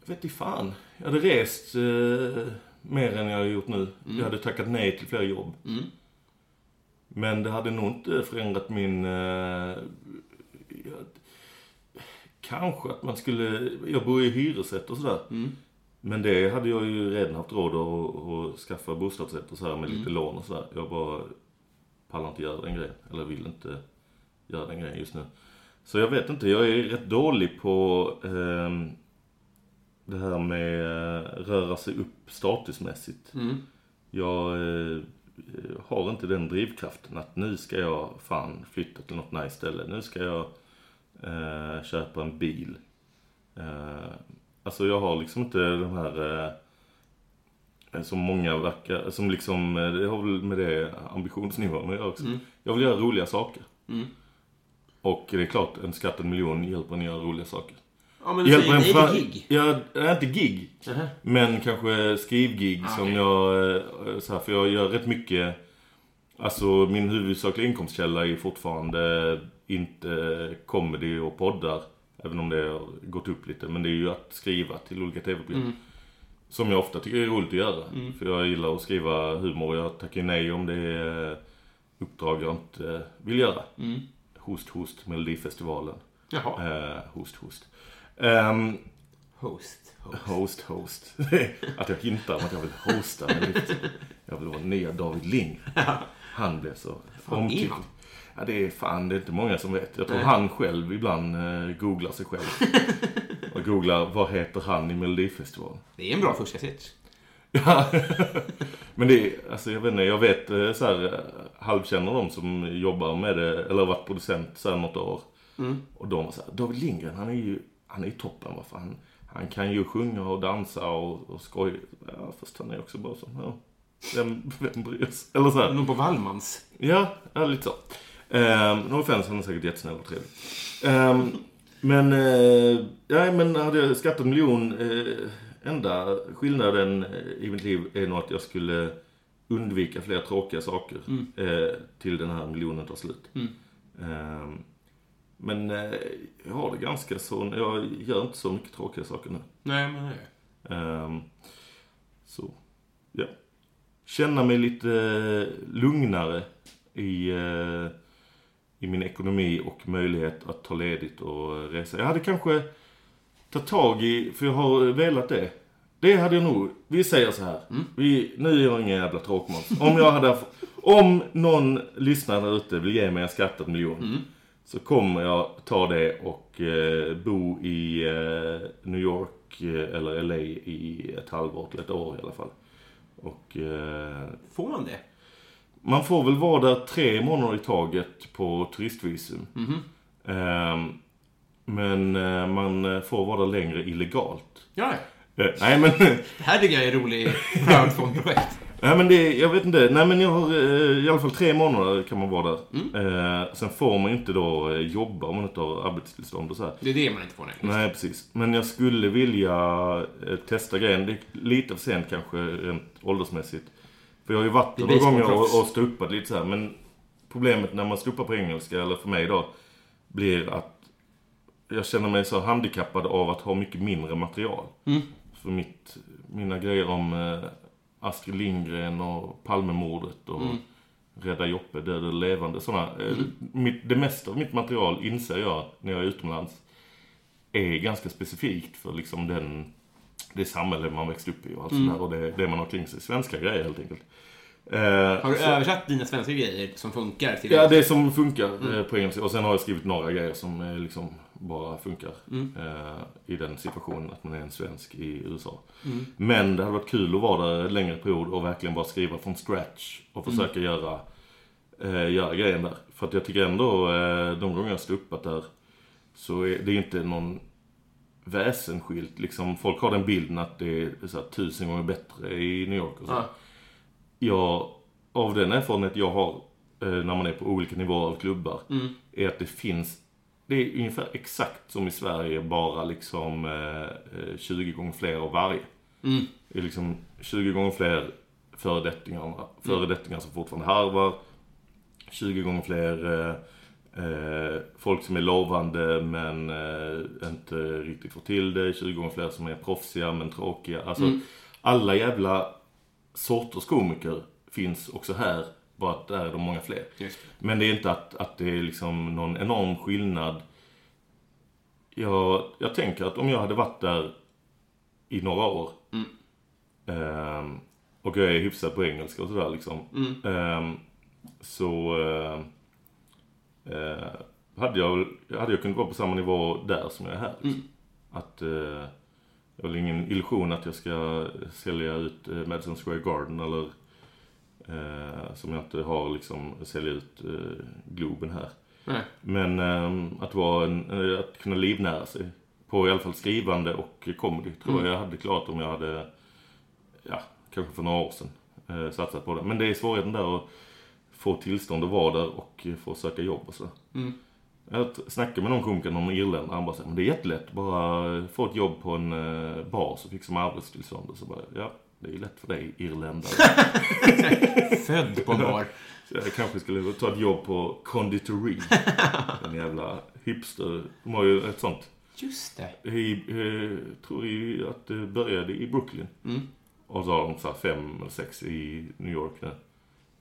jag vet inte fan. Jag hade rest eh, mer än jag har gjort nu. Jag hade tackat nej till fler jobb. Mm. Men det hade nog inte förändrat min... Eh, kanske att man skulle... Jag bor i hyresrätt och sådär. Mm. Men det hade jag ju redan haft råd att, att skaffa bostadsrätt och så här med Mm. lite lån och sådär. Jag bara pallar inte göra den grejen. Eller vill inte göra den grejen just nu. Så jag vet inte, jag är rätt dålig på ehm, det här med eh, röra sig upp statusmässigt. Mm. Jag eh, har inte den drivkraften att nu ska jag fan flytta till något nice ställe. Nu ska jag eh, köpa en bil. Eh, alltså jag har liksom inte de här eh, som många verkar, som liksom, eh, det har väl med det ambitionsnivån att göra också. Jag vill göra roliga saker. Mm. Och det är klart, en skattad miljon hjälper en att göra roliga saker. Ja, men du säger en till gig. Ja, nej, inte gig. Nähä. Men kanske skrivgig Ah, som jag, eh, så här, för jag gör rätt mycket, alltså min huvudsakliga inkomstkälla är fortfarande inte comedy och poddar. Även om det har gått upp lite. Men det är ju att skriva till olika tv-program. Mm. Som jag ofta tycker är roligt att göra. För jag gillar att skriva humor. Jag tackar nej om det är uppdrag jag inte vill göra. Mm. Host, host, Melodifestivalen. Jaha. Eh, host, host. Ehm, Host. host. Host, host. <laughs> att jag hintar om att jag vill hosta. Jag vill vara nya David Ling. <laughs> Han blev så omtyckt. Ja, det är fan, det är inte många som vet. Jag tror Nej. han själv ibland eh, googlar sig själv. <laughs> och googlar, vad heter han i Melodifestivalen? Det är en bra första sketch. Ja. <laughs> Men det är, alltså jag vet inte, jag vet eh, så här, eh, halvkänner de som jobbar med det, eller har varit producent så här något år. Mm. Och de var så här, David Lindgren, han är ju, han är ju toppen. Va? För han, han kan ju sjunga och dansa och, och skoja. Ja, fast han är också bara så, ja. Vem, vem bryr sig? Eller så här. Någon på Wallmans. Ja, ja lite så. Um, no offense, han är säkert jättesnäll och trevlig. Ehm, men, uh, ja, men hade jag skattat en miljon, eh, enda skillnaden eh, i mitt liv är nog att jag skulle undvika fler tråkiga saker eh, till den här miljonen tar slut. Ehm, men eh, jag har det ganska så, jag gör inte så mycket tråkiga saker nu. Nej, men nej. Ehm, så, ja. Känna mig lite lugnare i, i min ekonomi och möjlighet att ta ledigt och resa. Jag hade kanske tagit tag i, för jag har velat det. Det hade jag nog, vi säger så här. Vi, nu är jag ingen jävla tråkmåns. Om jag hade, om någon lyssnare där ute vill ge mig en skattad miljon. Så kommer jag ta det och eh, bo i eh, New York eh, eller LA i ett halvår till ett år i alla fall. Och eh, Får man det? Man får väl vara där tre månader i taget på turistvisum. Ehm, men eh, man får vara där längre illegalt. Ja, Eh, nej men, det här tycker jag är roligt crowdfund-projekt. nej men det, jag vet inte. Nej men jag har eh, i alla fall tre månader kan man vara där. Eh, sen får man inte då eh, jobba om man inte har arbetstillstånd och så här. Det är det man inte får, nej. Nej, precis. Men jag skulle vilja eh, testa grejen. Det är lite för sent kanske rent åldersmässigt. För jag har ju varit några gånger och, och ståuppat lite så här. Men problemet när man ståuppar på engelska, eller för mig då, blir att jag känner mig så handikappad av att ha mycket mindre material. För mitt, mina grejer om eh, Astrid Lindgren och Palmemordet och Rädda Joppe, död eller levande. Såna, eh, mitt, det mesta av mitt material inser jag när jag är utomlands är ganska specifikt för liksom den, det samhälle man växt upp i och allt sånt där. Och det, det man har kring sig. Svenska grejer helt enkelt. Eh, Har du så- översatt dina svenska grejer som funkar till Ja, det som funkar Mm. eh, på engelska. Och sen har jag skrivit några grejer som eh, liksom bara funkar Mm. eh, i den situationen att man är en svensk i USA. Mm. Men det hade varit kul att vara där en längre period och verkligen bara skriva från scratch och Mm. försöka göra, eh, göra grejen där. För att jag tycker ändå, eh, de gånger jag ståuppat där, så är det inte någon väsensskilt. Liksom, folk har den bilden att det är så här, tusen gånger bättre i New York och så. Ja. Jag, av den erfarenhet jag har eh, när man är på olika nivåer av klubbar, Mm. är att det finns, det är ungefär exakt som i Sverige, bara liksom eh, eh, 20 gånger fler av varje. Mm. Det är liksom 20 gånger fler föredettingar, föredettingar som fortfarande harvar. 20 gånger fler eh, eh, folk som är lovande men eh, inte riktigt får till det. 20 gånger fler som är proffsiga men tråkiga. Alltså alla jävla sorters komiker finns också här. Bara att där är de många fler. Just Men det är inte att, att det är liksom någon enorm skillnad. Jag, jag tänker att om jag hade varit där i några år. ehm, och jag är hyfsad på engelska och sådär liksom. ehm, så eh, eh, hade, jag, hade jag kunnat vara på samma nivå där som jag är här. Liksom. Att eh, jag har ingen illusion att jag ska sälja ut eh, Madison Square Garden eller eh, som jag inte har liksom sälja ut eh, Globen här. Nej. Men eh, att, vara en, eh, att kunna livnära sig på i alla fall skrivande och comedy tror jag jag hade klarat om jag hade, ja, kanske för några år sedan eh, satsat på det. Men det är svårigheten där att få tillstånd att vara där och eh, få söka jobb och sådär. Jag snackade med någon komiker, någon irländare, han bara säger, men det är jättelätt, bara få ett jobb på en eh, bar så fixar man arbetstillstånd. Och så bara, ja, det är lätt för dig irländare. <laughs> Född på en bar. Så jag kanske skulle ta ett jobb på konditori. <laughs> En jävla hipster. De har ju ett sånt. Just det. I, eh, tror jag att det började i Brooklyn. Och så har de så fem eller sex i New York nu.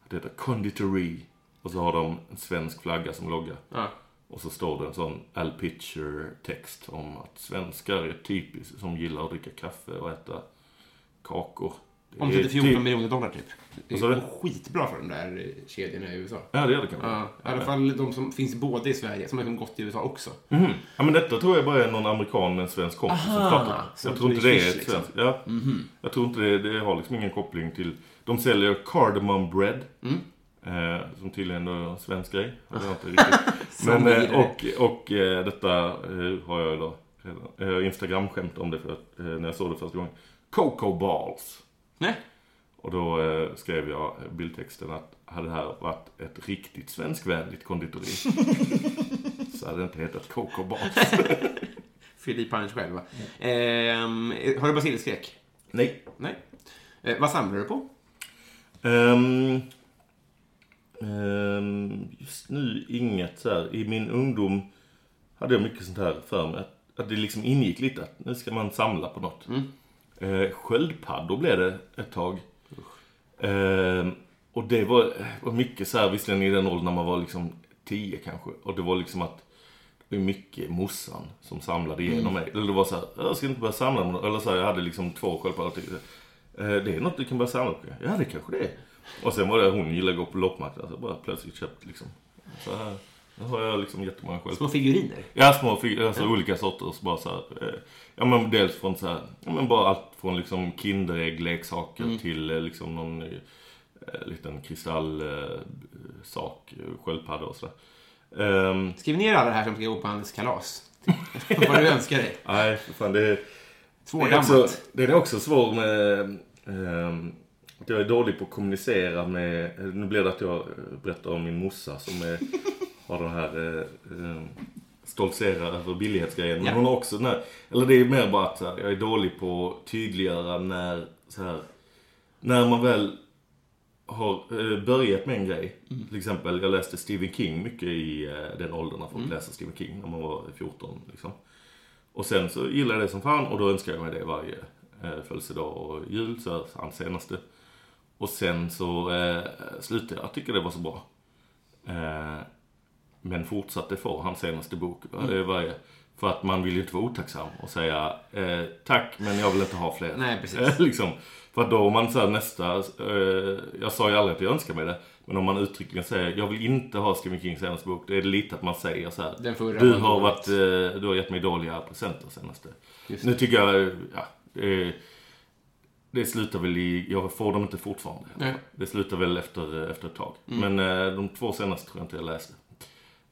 Det heter konditori. Och så har de en svensk flagga som logga. Ja. Och så står det en sån Al Pitcher-text om att svenskar är typiskt som gillar att dricka kaffe och äta kakor. Det är Omsätter 14 typ- miljoner dollar typ. Det går skitbra för de där kedjorna i USA. Ja, det gör det kanske. Ja, I alla fall de som finns både i Sverige, som har gått i USA också. Mhm. Ja, men detta tror jag bara är någon amerikan med en svensk kompis Aha, som Jag tror inte det är ett liksom. svenskt. Ja. Jag tror inte det, det har liksom ingen koppling till... De säljer cardamom bread. Mm. Eh, som tydligen är en svensk grej. Jag vet inte <laughs> riktigt. Men, eh, och och eh, detta eh, har jag då redan. Eh, Instagram-skämt om det för att, eh, när jag såg det första gången. Coco balls. Nej. Och då eh, skrev jag bildtexten att hade det här varit ett riktigt svenskvänligt konditori <laughs> så hade det inte hetat Coco balls. <laughs> Fyll i punch själv va? Ehm, har du basilskräck? Nej. Nej. Eh, vad samlar du på? Ehm, ehm, just nu inget så här. I min ungdom hade jag mycket sånt här för mig. Att, att det liksom ingick lite att nu ska man samla på något. Eh, sköldpaddor blev det ett tag. Ehm, och det var, var mycket så här, visserligen i den åldern när man var liksom 10 kanske. Och det var liksom att det var mycket morsan som samlade igenom mig. Eller det var så här, jag ska inte börja samla något. Eller så här, jag hade liksom två sköldpaddor. till. Eh, Det är något du kan börja samla på. Ja, det kanske det är. Och sen var det hon gillade att gå på loppmarknad. Så bara plötsligt köpt liksom. Så här. Nu har jag liksom jättemånga sköldpaddor. Små figuriner? Ja, små fig- alltså olika sorters. Bara så här, eh, ja, men dels från så här, ja, men bara allt från liksom Kinderägg, leksaker till eh, liksom någon eh, liten kristallsak, eh, eh, sköldpadda och sådär. Um, Skriv ner alla det här som ska gå på hans kalas. <laughs> vad du önskar dig. nej, för fan det är... Det är, Svårgammat. också, det är också svårt med... att jag är dålig på att kommunicera med... Nu blir det att jag berättar om min morsa som är, har den här... Eh, eh, stoltserar över billighetsgrejen. Men Ja. hon har också den här... Eller det är mer bara att här, jag är dålig på att tydliggöra när... Så här, när man väl har eh, börjat med en grej. Till exempel, jag läste Stephen King mycket i eh, den åldern när folk läste Stephen King, när man var 14 liksom. Och sen så gillade jag det som fan och då önskar jag mig det varje eh, födelsedag och jul, så hans senaste. Och sen så eh, slutade jag tycka det var så bra. Eh, men fortsatte få hans senaste bok varje. För att man vill ju inte vara otacksam och säga eh, tack men jag vill inte ha fler. Nej, precis. Eh, <laughs> liksom. För att då om man här, nästa, eh, jag sa ju aldrig att jag önskar mig det. Men om man uttryckligen säger jag vill inte ha Stephen Kings senaste bok. Då är det lite att man säger så här. Den förra Du har, dåligt." varit, eh, du har gett mig dåliga presenter senaste. Nu tycker jag, ja, det, det slutar väl i, jag får dem inte fortfarande. Nej. Det slutar väl efter, efter ett tag. Men eh, de två senaste tror jag inte jag läste.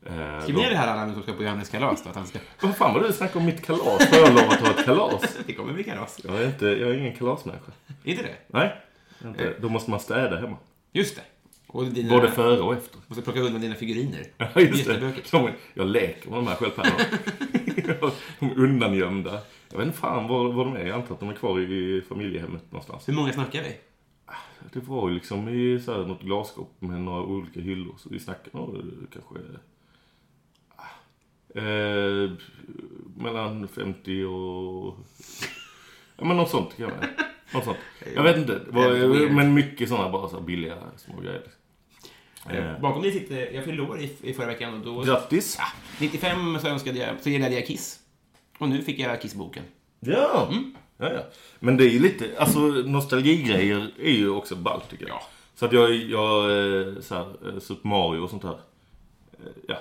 Eh, Skriv ner det här Allan som ska på Johannes kalas då, att han ska... Vad fan var det du snackade om mitt kalas? Har jag lovat att ha ett kalas? <laughs> Det kommer bli kalas. Jag är, inte, jag är ingen kalasmänniska. Inte det? Nej. Inte. Då måste man städa hemma. Just det. Och dina... Både före och efter. Måste plocka undan dina figuriner. <laughs> Ja, just det. De, jag leker med de här sköldpaddorna. <laughs> de är undangömda. Jag vet inte fan var, var de är. Jag antar att de är kvar i familjehemmet någonstans. Hur många snackar vi? Det var ju liksom i så här, något glasskåp med några olika hyllor. Så vi snackar nog kanske... Eh, mellan 50 och... Ja men något sånt kan jag. Något sånt. Jag vet inte. Men mycket sådana bara så billiga små grejer. Eh, Bakom dig sitter... Jag fyllde år i, i förra veckan och då... Grattis! Ja, 95 så önskade jag... Så gillade jag Kiss. Och nu fick jag Kiss-boken. Ja. ja, ja. Men det är ju lite, alltså nostalgigrejer är ju också ballt tycker jag. Så att jag, jag eh, så här, eh, Super Mario och sånt här. eh, Ja,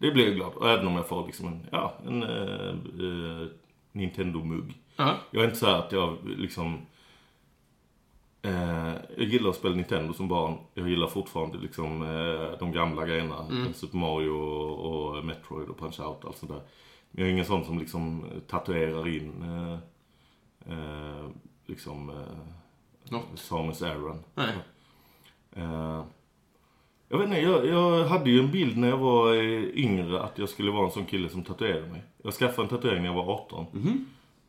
det blir jag glad. Och även om jag får liksom en, ja, en eh, eh, Nintendo-mugg. Ja. Jag är inte så här att jag liksom... Eh, jag gillar att spela Nintendo som barn. Jag gillar fortfarande liksom eh, de gamla grejerna. Super Mario och, och Metroid och Punch-Out och allt sånt där. Men jag är ingen sån som liksom tatuerar in eh, eh, liksom eh. Samus Aran. Nej. Eh, jag vet inte, jag, jag hade ju en bild när jag var eh, yngre att jag skulle vara en sån kille som tatuerade mig. Jag skaffade en tatuering när jag var 18.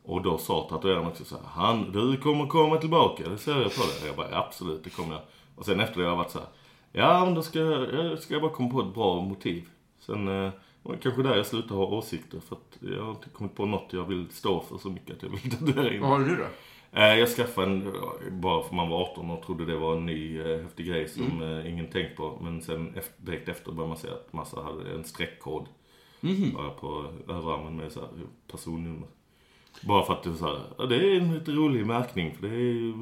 Och då sa tatueraren också så här, han, du kommer komma tillbaka, det ser jag på dig. Jag bara, "Ja, absolut, det kommer jag. Och sen efter det har jag varit så här, ja men då ska jag, jag ska jag bara komma på ett bra motiv. Sen eh, kanske där jag slutade ha åsikter för att jag har inte kommit på något jag vill stå för så mycket att jag vill tatuera in. Vad har du då? Eh, Jag skaffade en, bara för man var 18 och trodde det var en ny eh, häftig grej som eh, ingen tänkt på. Men sen direkt efter började man se att massa hade en streckkod. Bara på överarmen med så här personnummer. Bara för att det så här, ja, det är en lite rolig märkning för det är ju.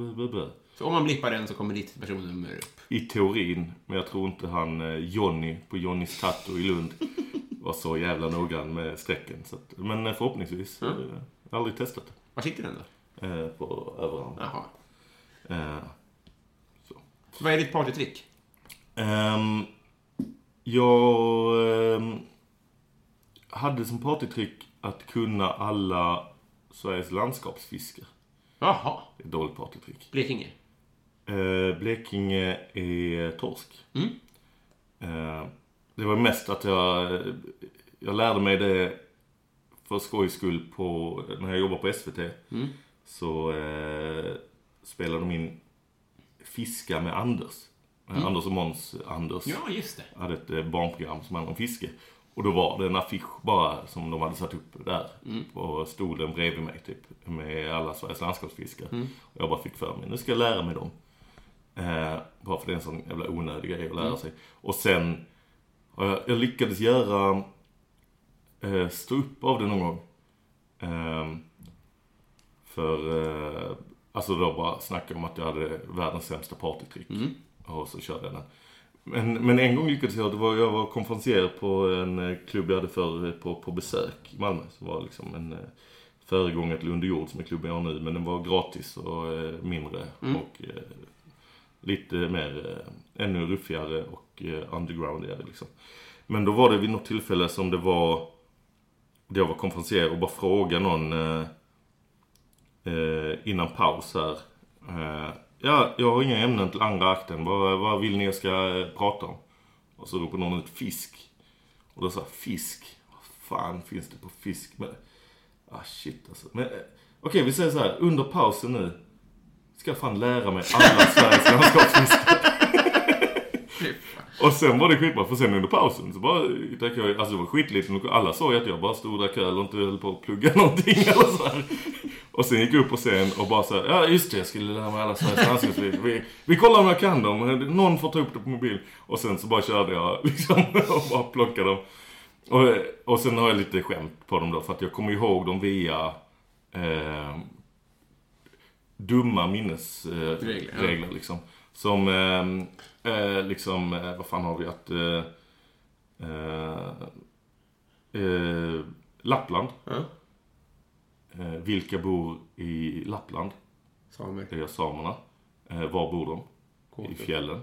Så om man blippar den så kommer ditt personnummer upp. I teorin, men jag tror inte han Johnny på Johnnys Tattoo i Lund <laughs> var så jävla noggrann med strecken. Så att, men förhoppningsvis. eh, Jag har aldrig testat Var sitter den då? Eh, på överarmen. Jaha. Eh, Vad är ditt partytrick? Ehm, jag ehm, hade som partytrick att kunna alla Sveriges landskapsfiskar. Jaha. Det är ett dåligt partytrick. Blekinge. Eh, Blekinge är torsk. Mm. Eh, det var mest att jag, jag lärde mig det för skojs skull på, när jag jobbade på SVT. Mm. Så eh, spelade de in Fiska med Anders. Eh, Anders och Måns Anders Mm. Ja, just det. hade ett eh, barnprogram som handlade om fiske. Och då var det en affisch bara som de hade satt upp där på stolen bredvid mig typ. Med alla Sveriges landskapsfiskar. Och jag bara fick för mig, nu ska jag lära mig dem. Eh, bara för det är en sån jävla onödig grej att lära sig. Och sen, jag, jag lyckades göra eh, stå upp av det någon gång. Eh, för, eh, alltså då bara snacka om att jag hade världens sämsta partytrick. Och så körde jag den. Men, men en gång lyckades jag, det var, jag var konferencier på en eh, klubb jag hade för, eh, på, på besök i Malmö. Som var liksom en eh, föregångare till Under jord som är klubben jag har nu. Men den var gratis och eh, mindre. Och eh, lite mer, eh, ännu ruffigare och undergroundigare liksom. Men då var det vid något tillfälle som det var, jag var konferencier och bara frågade någon innan paus här. Eh, ja, jag har inga ämnen till andra akten. Vad, vad vill ni jag ska eh, prata om? Och så ropade någon ut fisk. Och då sa fisk? Vad fan finns det på fisk? Men, ah shit alltså. Men, eh, Okej, vi säger så här. Under pausen nu ska jag fan lära mig alla <laughs> Sveriges landskapsfiskar. Och sen var det skitbra, för sen under pausen så bara drack jag, alltså det var skitlite, alla såg att jag bara stod och drack öl och inte höll på att plugga <laughs> någonting eller så här. Och sen gick jag upp på scen och bara så här, ja just det, jag skulle lära mig alla Sveriges landskapsfiskar. Vi, vi kollar om jag kan dem, någon får ta upp det på mobil. Och sen så bara körde jag <laughs> liksom och bara plockade dem. Och, och sen har jag lite skämt på dem då. För att jag kommer ihåg dem via eh, dumma minnesregler. Eh, Regler, liksom. Som, eh, eh, liksom, eh, vad fan har vi att... Eh, eh, Lappland. Ja. Eh, vilka bor i Lappland? Samer. Det är samerna. Eh, var bor de? I fjällen.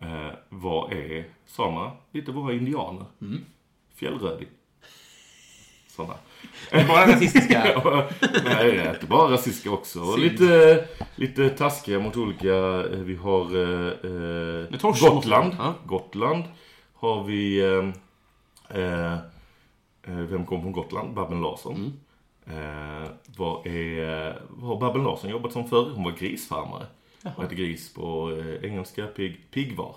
Eh, vad är samerna? Lite våra indianer. Mm. Fjällröding. Sådana. Bara rasistiska. <laughs> Nej, inte bara rasistiska också. Och lite, lite taskiga mot olika. eh, Vi har eh, eh, torsk Gotland. ja. Gotland har vi... Eh, eh, vem kom från Gotland? Babben Larsson. Mm. Eh, vad, är, vad har Babben Larsson jobbat som förr? Hon var grisfarmare. Och äter gris på eh, engelska pig, pigvar.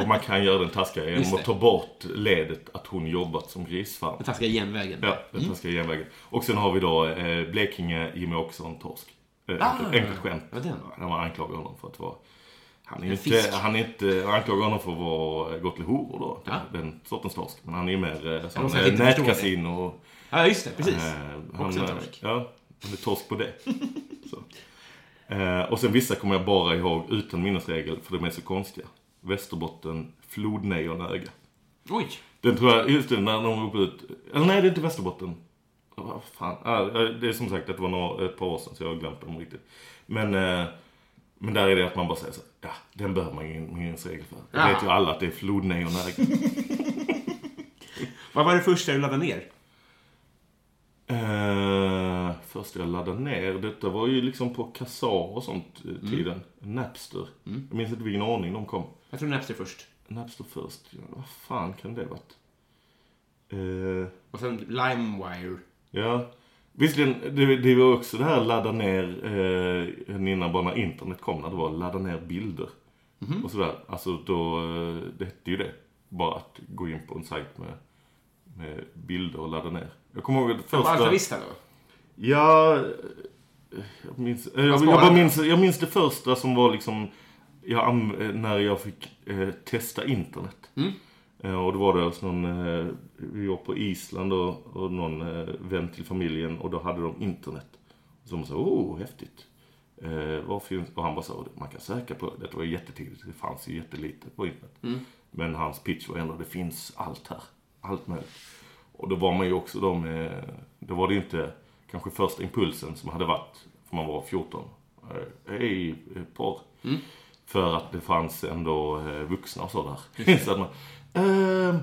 och man kan göra den taskiga genom att ta bort ledet att hon jobbat som grisfarmare. Den taskiga genvägen. Ja, den taskiga genvägen. Och sen har vi då eh, Blekinge, Jimmy Åkesson, torsk. Eh, Ah, enkelt, skämt. ja, den. När man anklagar honom för att vara... Han är En inte, fisk. han är inte, anklagar honom för att vara till horor då. Ja. Den sortens torsk. Men han är ju mer eh, eh, nätkasino. Ja, just det. Precis. Eh, han, Också en eh, torsk. Ja, han är torsk på det. <laughs> Eh, och sen vissa kommer jag bara ihåg utan minnesregel för de är så konstiga. Västerbotten, flodnejonöga. Oj. Den tror jag, just det, när de ropade ut. Eller nej, det är inte Västerbotten. Vad fan. Ja, det är som sagt att det var några, ett par år sedan så jag har glömt dem riktigt. Men, eh, men där är det att man bara säger så ja, den behöver man ingen minnesregel för. Det Ja. vet ju alla att det är flodnejonöga. <laughs> Vad var det första du laddade ner? Eh, först jag laddade ner, detta var ju liksom på Kazaa och sånt eh, tiden. Napster. Jag minns inte vilken ordning de kom. Jag tror Napster först. Napster först, ja, vad fan kan det varit? Eh, Och sen LimeWire. ja, visserligen, det, det var också det här ladda ner, eh, innan bara när internet kom, när det var ladda ner bilder. Och sådär, alltså då, eh, det hette ju det. Bara att gå in på en sajt med, med bilder och ladda ner. Jag kommer ihåg att Första... På första... Altavista då? Ja, jag minns, eh, jag, jag, det. minns, jag minns det första som var liksom jag, eh, när jag fick eh, testa internet. Eh, och då var det alltså någon, eh, vi var på Island och, och någon eh, vän till familjen och då hade de internet. Så de sa, oh häftigt. Eh, finns, och han bara sa, man kan söka på, det var jättetidigt, det fanns ju jättelite på internet. Men hans pitch var ändå, det finns allt här. Allt möjligt. Och då var man ju också då med, då var det ju inte kanske första impulsen som hade varit, för man var 14. eh, Hej, eh, porr. För att det fanns ändå eh, vuxna och så där. <laughs> så att man, ehm,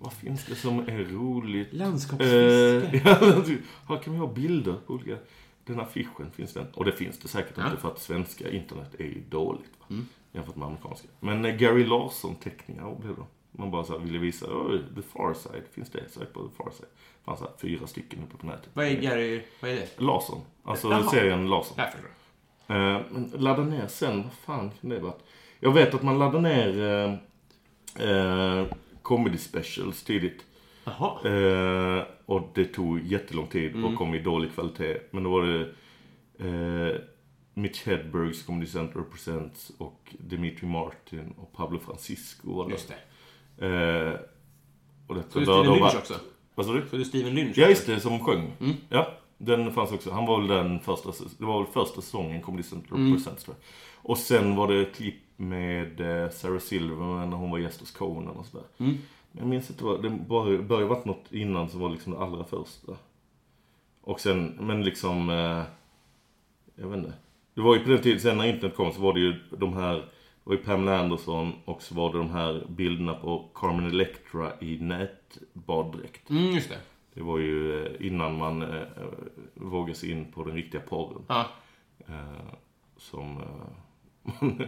vad finns det som är roligt? Landskapsfiske. Eh, <laughs> ja, här kan vi ha bilder på olika... Den affischen finns den. Och det finns det säkert Ja. inte för att svenska internet är ju dåligt. Va? Mm. Jämfört med amerikanska. Men Gary Larsson-teckningar blev det. Man bara så ville visa, Oj, The Far Side, finns det? Sök på The Far Side. Det fanns så här fyra stycken uppe på nätet. Vad är Gary... Vad är det? Larsson. Alltså Jaha. serien Larsson. Jag förstår. Eh, ladda ner sen, vad fan kan det vara? Jag vet att man laddade ner eh, eh, comedy specials tidigt. Eh, och det tog jättelång tid och kom i dålig kvalitet. Men då var det eh, Mitch Hedbergs Comedy Center Presents och Dimitri Martin och Pablo Francisco. var det. Just det. Eh, och detta Så det är Steven Lynch också? Vad sa du? Så det är Steven Lynch? Ja, just det, som sjöng. Ja, den fanns också. Han var väl den första, det var väl första säsongen Comedy Central Presents tror jag. Och sen var det ett klipp med eh, Sarah Silverman när hon var gäst hos Conan och sådär. Jag minns inte vad, det bara- började varit något innan som var liksom det allra första. Och sen, men liksom, eh, jag vet inte. Det var ju på den tiden, sen när internet kom så var det ju de här, det var ju Pamela Anderson och så var det de här bilderna på Carmen Electra i nätbaddräkt. Mm, just det. Det var ju eh, innan man eh, eh, vågade sig in på den riktiga porren. Ja. Eh, som eh, man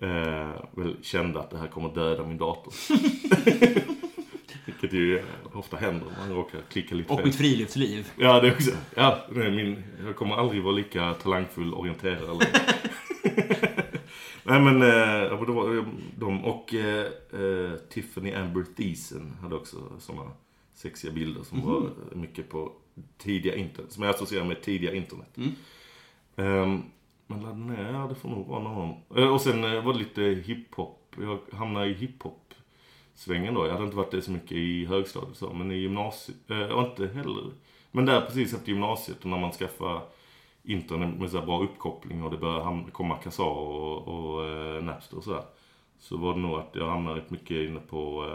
<laughs> eh, väl kände att det här kommer döda min dator. <laughs> Vilket ju eh, ofta händer. Man råkar klicka lite Och fel. mitt friluftsliv. Ja, det också. Ja, är min, jag kommer aldrig vara lika talangfull orienterad. <laughs> Nej men, eh, det var de och eh, eh, Tiffany Amber Thiessen hade också sådana sexiga bilder som var mycket på tidiga internet. Som jag associerar med tidiga internet. Ehm, men ladda ner, ja det får nog vara någon. Eh, och sen eh, var det lite hiphop. Jag hamnade i hiphop svängen då. Jag hade inte varit det så mycket i högstadiet så, men i gymnasiet, och inte heller. Men där precis efter gymnasiet när man skaffar internet med så här bra uppkoppling och det började komma Kazaa och, och eh, Napster och sådär. Så var det nog att jag hamnade rätt mycket inne på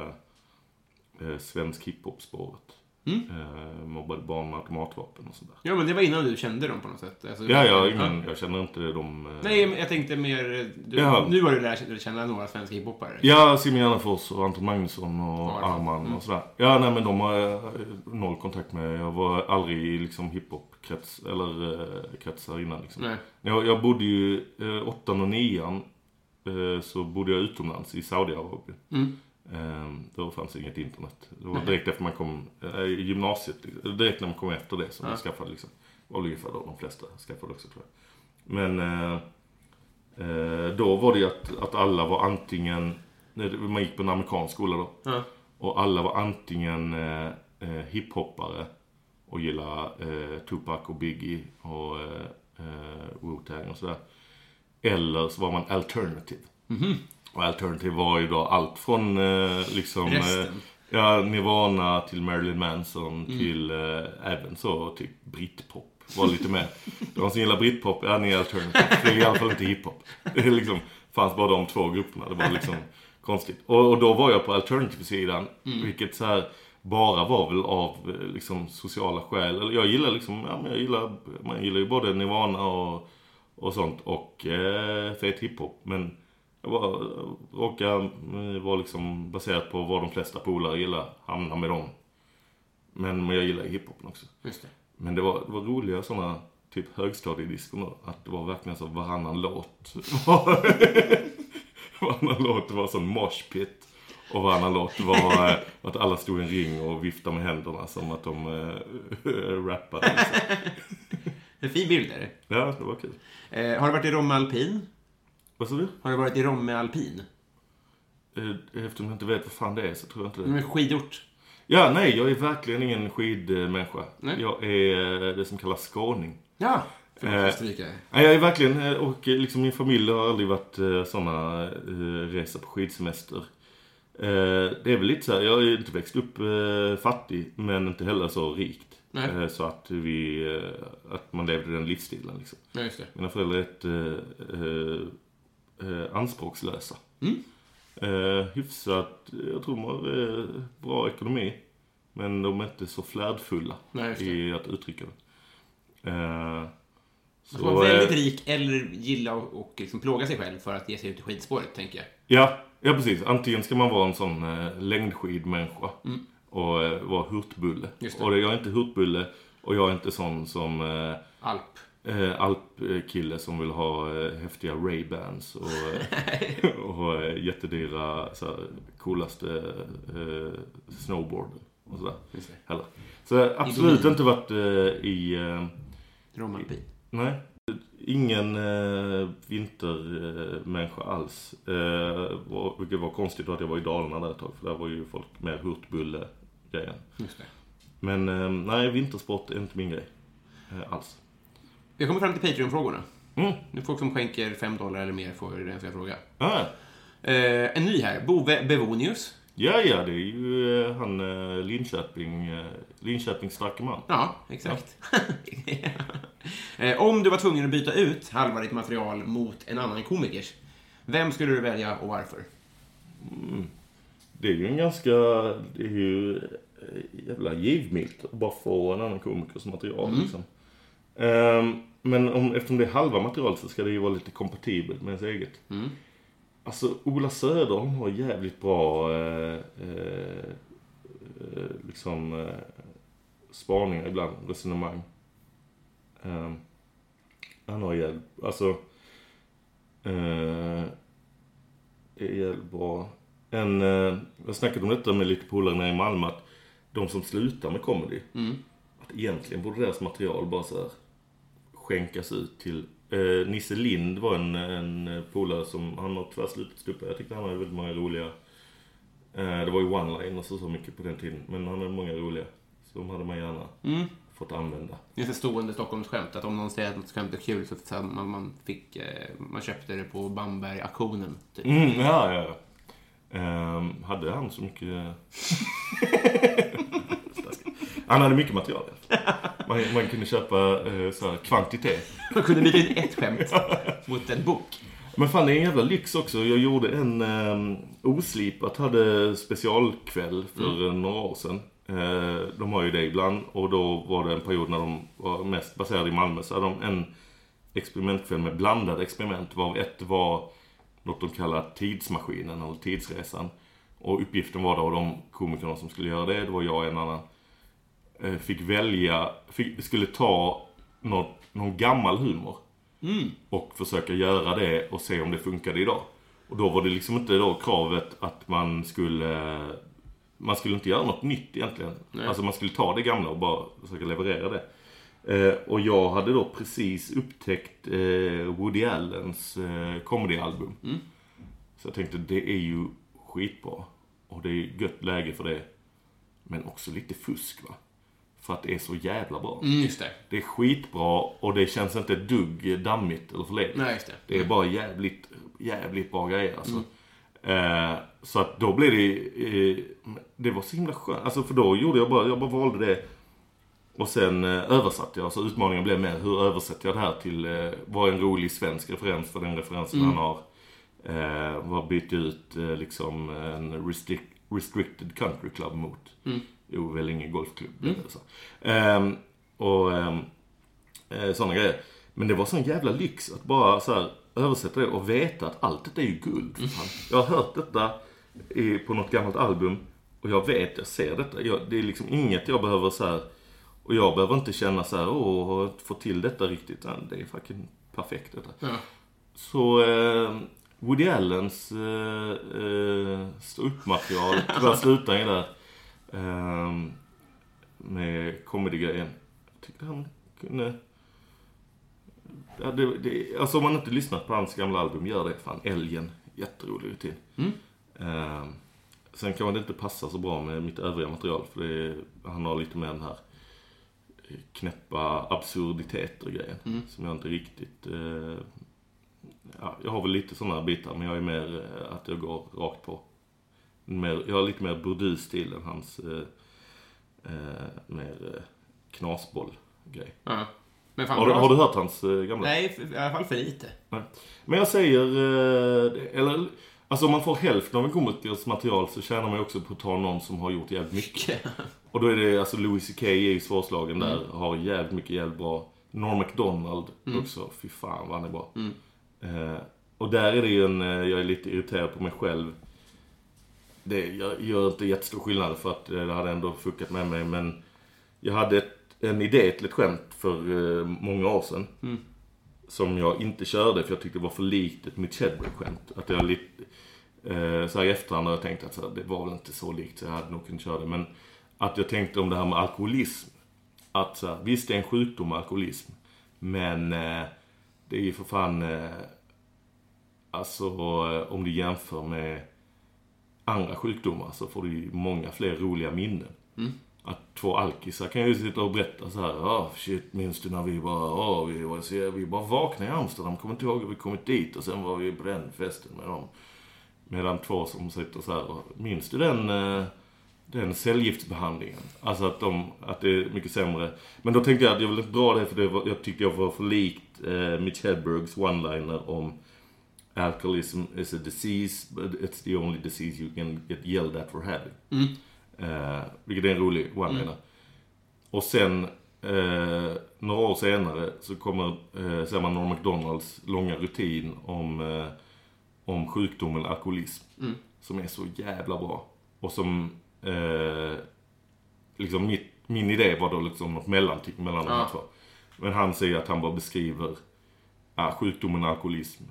eh, eh, svensk hiphop-spåret. Eh, mobbade barn med automatvapen och sådär. Ja, men det var innan du kände dem på något sätt. Alltså, Ja, ja, ingen, jag känner inte dem. eh, Nej, men jag tänkte mer... Du, Ja. Nu har du lärt känna några svenska hiphoppare. Ja, Simon Gärdenfors och Anton Magnusson och Ja, Arman mm. och sådär. Ja, nej men de har jag noll kontakt med. Jag var aldrig i liksom hiphop-krets, eller eh, kretsar innan liksom. Nej. Jag, jag bodde ju, eh, åttan och nian, eh, så bodde jag utomlands i Saudiarabien. Mm. Eh, då fanns inget internet. Det var direkt efter man kom, i gymnasiet, direkt när man kom efter det som Ja. jag skaffade liksom. Var ungefär då de flesta skaffade också tror jag. Men eh, då var det ju att, att alla var antingen, man gick på en amerikansk skola då. Ja. Och alla var antingen eh, hiphoppare och gillade eh, Tupac och Biggie och eh, Wu-Tang och sådär. Eller så var man alternative. Och alternative var ju då allt från eh, liksom... Eh, Resten. ja, Nirvana till Marilyn Manson till eh, även så typ britpop. Var lite mer. De som gillar britpop, ja ni är alternative. Det är i alla fall inte hiphop. <laughs> Det är liksom, fanns bara de två grupperna. Det var liksom konstigt. Och, och då var jag på alternative-sidan. Vilket så här bara var väl av eh, liksom sociala skäl. Eller jag gillar liksom, ja men jag gillar, man gillar ju både Nirvana och, och sånt. Och eh, fet hiphop. Men jag var, råkade eh, vara liksom baserat på vad de flesta polare gillar. Hamna med dem. Men, men jag gillar hiphopen också. Just det. Men det var, det var roliga sådana typ högstadiediscon då. Att det var verkligen så varannan låt. <laughs> varannan låt var sån moshpit. Och varannan låt var eh, att alla stod i en ring och viftade med händerna som att de äh, <laughs> rappade. <laughs> Liksom. En fin bild är det. Ja, det var kul. Eh, har du varit i Romme Alpin? Vad sa du? Har du varit i Romme Alpin? Eh, Eftersom jag inte vet vad fan det är så tror jag inte det. Mm, skidort. Ja, nej, jag är verkligen ingen skidmänniska. Nej. Jag är eh, det som kallas skåning. Ja. Förlåt, Eh. Nej, jag är verkligen, eh, och liksom min familj har aldrig varit eh, sådana eh, resor på skidsemester. Eh, det är väl lite så här, jag ju inte växt upp eh, fattig, men inte heller så rikt. Så att vi, att man levde den livsstilen liksom. Ja, just det. Mina föräldrar är rätt eh, anspråkslösa. Mm. Eh, hyfsat, jag tror de har eh, bra ekonomi. Men de är inte så flärdfulla Nej, i att uttrycka det. Eh, Man ska vara eh, väldigt rik eller gilla och, och liksom plåga sig själv för att ge sig ut i skidspåret, tänker jag. Ja, ja precis. Antingen ska man vara en sån eh, längdskidmänniska och eh, vara hurtbulle. Mm. Och jag är inte hurtbulle och jag är inte sån som eh, Alp. Eh, alpkille som vill ha eh, häftiga Ray-Bans och, <laughs> eh, och eh, jättedyra så här, coolaste eh, snowboarden och sådär. Heller. Så absolut inte varit eh, i... Eh, Alpin. Nej. Ingen eh, vintermänniska alls. Eh, var, vilket var konstigt då att jag var i Dalarna där ett tag. För där var ju folk mer hurtbulle-grejen. Men eh, nej, vintersport är inte min grej. Eh, alls. Vi kommer fram till Patreon-frågorna. Mm. Nu folk som skänker 5 dollar eller mer får en fråga. Ah, Eh, en ny här. Bove Bevonius. ja, ja, det är ju eh, han eh, Linköping, eh, Linköpings starke man. Ja, exakt. <laughs> eh, om du var tvungen att byta ut halva ditt material mot en annan komikers, vem skulle du välja och varför? Det är ju en ganska, det är ju jävla givmilt att bara få en annan komikers material liksom. Ehm, men om, eftersom det är halva materialet så ska det ju vara lite kompatibelt med ens eget. Alltså Ola Söderholm har jävligt bra eh, eh, eh, liksom eh, spaningar ibland, resonemang. Ehm, han har jävligt, alltså eh, det är jävligt bra. En, eh, jag snackade om detta med lite polare nere i Malmö att de som slutar med comedy, att egentligen borde deras material bara så här skänkas ut till eh, Nisse Lind var en, en polare som, han har tyvärr slutat stå. Jag tyckte han hade väldigt många roliga eh, Det var ju one-liners och så mycket på den tiden. Men han hade många roliga. Så de hade man gärna fått använda. Det är ett stående Stockholmsskämt, att om någon säger att något skämt är kul så så man, man, fick, eh, man köpte det på Bamberg-auktionen. Typ. Mm, ja, ja. Ehm, hade han så mycket... <laughs> han hade mycket material. Man, man kunde köpa eh, så här, kvantitet. Man kunde byta in ett skämt mot en bok. Men fan, det är en jävla lyx också. Jag gjorde en um, Oslipat hade specialkväll för mm. några år sedan. Uh, de har ju det ibland. Och då var det en period när de var mest baserade i Malmö. Så hade de en experimentkväll med blandade experiment. Varav ett var något de kallar tidsmaskinen eller tidsresan. Och uppgiften var då de komikerna som skulle göra det, det var jag och en annan. Uh, fick välja, fick, skulle ta något, någon gammal humor. Mm. Och försöka göra det och se om det funkade idag. Och då var det liksom inte då kravet att man skulle... Man skulle inte göra något nytt egentligen. Nej. Alltså man skulle ta det gamla och bara försöka leverera det. Eh, och jag hade då precis upptäckt eh, Woody Allens eh, comedyalbum. Mm. Så jag tänkte det är ju skitbra. Och det är gött läge för det. Men också lite fusk va. För att det är så jävla bra. Mm, just det. Det är skitbra och det känns inte ett dugg dammigt eller förlegat. Nej, just det. Det är bara jävligt, jävligt bra grejer alltså. Eh, så att då blev det, eh, det var så himla skönt. Alltså för då gjorde jag bara, jag bara valde det. Och sen eh, översatte jag. Så utmaningen blev mer, hur översätter jag det här till, eh, vad är en rolig svensk referens för den referensen han har. Eh, vad jag ut eh, liksom en restrict, restricted country club mot? Jo, Vellinge golfklubb. Mm. Så. Ehm, och ehm, eh, sådana grejer. Men det var sån jävla lyx att bara så här, översätta det och veta att allt detta är ju guld. Fan. Jag har hört detta i, på något gammalt album och jag vet, jag ser detta. Jag, det är liksom inget jag behöver så här. Och jag behöver inte känna så här, åh, har jag fått till detta riktigt? Det är fucking perfekt detta. Ja. Så eh, Woody Allens eh, eh, ståuppmaterial, tyvärr slutar ju där. Eh, med comedy-grejen. Jag tyckte han kunde... Ja, det, det, alltså om man inte lyssnat på hans gamla album, gör det. Fan, Älgen. Jätterolig rutin. Eh, sen kan det inte passa så bra med mitt övriga material. För det han har lite mer den här eh, knäppa absurditeter grejen. Som jag inte riktigt... Eh, ja, jag har väl lite sådana bitar men jag är mer eh, att jag går rakt på. Mer, jag har lite mer burdus-stil än hans eh, eh, mer eh, knasboll-grej. Men fan Har, du- har du hört hans eh, gamla? Nej, för- i alla fall för lite. Nej. Men jag säger, eh, eller alltså om man får hälften av en komikers material så tjänar man ju också på att ta någon som har gjort jävligt mycket. Och då är det, alltså Louis CK är ju svårslagen där, har jävligt mycket jävligt bra. Norm MacDonald också, fy fan vad han är bra. Eh, och där är det ju en, eh, jag är lite irriterad på mig själv. Det gör inte jättestor skillnad för att eh, det hade ändå fuckat med mig men jag hade ett, en idé till ett skämt för eh, många år sedan. Som jag inte körde för jag tyckte det var för likt ett Mitch Hedberg-skämt. Att jag lite, eh, så här i efterhand har jag tänkt att här, det var väl inte så likt så jag hade nog kunnat köra det. Men att jag tänkte om det här med alkoholism. Att så här, visst det är en sjukdom alkoholism. Men eh, det är ju för fan, eh, alltså eh, om du jämför med andra sjukdomar så får du ju många fler roliga minnen. Att två alkisar kan ju sitta och berätta så här, ja shit minns du när vi bara, ja vi var så, vi bara vaknade i Amsterdam, kommer inte ihåg hur vi kommit dit och sen var vi på den festen med dem. Medan två som sitter så här, minns du den, eh, den cellgiftsbehandlingen? Alltså att, de, att det är mycket sämre. Men då tänkte jag att jag ville dra det för det var, jag tyckte jag var för likt eh, Mitch Hedbergs one-liner om Alcoholism is a disease, but it's the only disease you can get yelled at for having. Eh, vilket är en rolig one-liner. Och sen, eh, några år senare, så kommer, eh, ser man Norm MacDonalds långa rutin om, eh, om sjukdomen alkoholism. Som är så jävla bra. Och som, eh, liksom mitt, min idé var då liksom något mellanting mellan de här två. Men han säger att han bara beskriver ja, sjukdomen alkoholism.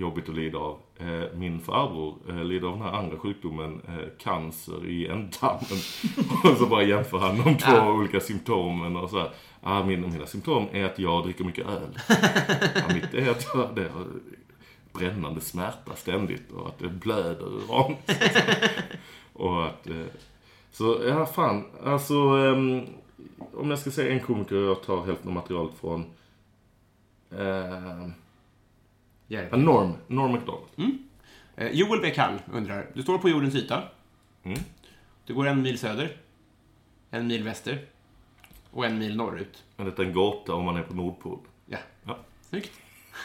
Eh, jobbigt att lida av. Eh, min farbror eh, lider av den här andra sjukdomen, eh, cancer i ändtarmen. <laughs> och så bara jämför han de två olika symptomen och så här. Ah, mina, mina symptom är att jag dricker mycket öl. ja, mitt är att jag det har brännande smärta ständigt och att det blöder ur anus. <laughs> och att... Eh, så, ja fan. Alltså, ehm, om jag ska säga en komiker jag tar hälften av materialet från. ehm, Det. Norm, Norm MacDonald. Eh, Joel B. Kall undrar, du står på jordens yta. Mm. Du går en mil söder, en mil väster och en mil norrut. En gåta om man är på Nordpol. Ja, Ja. snyggt.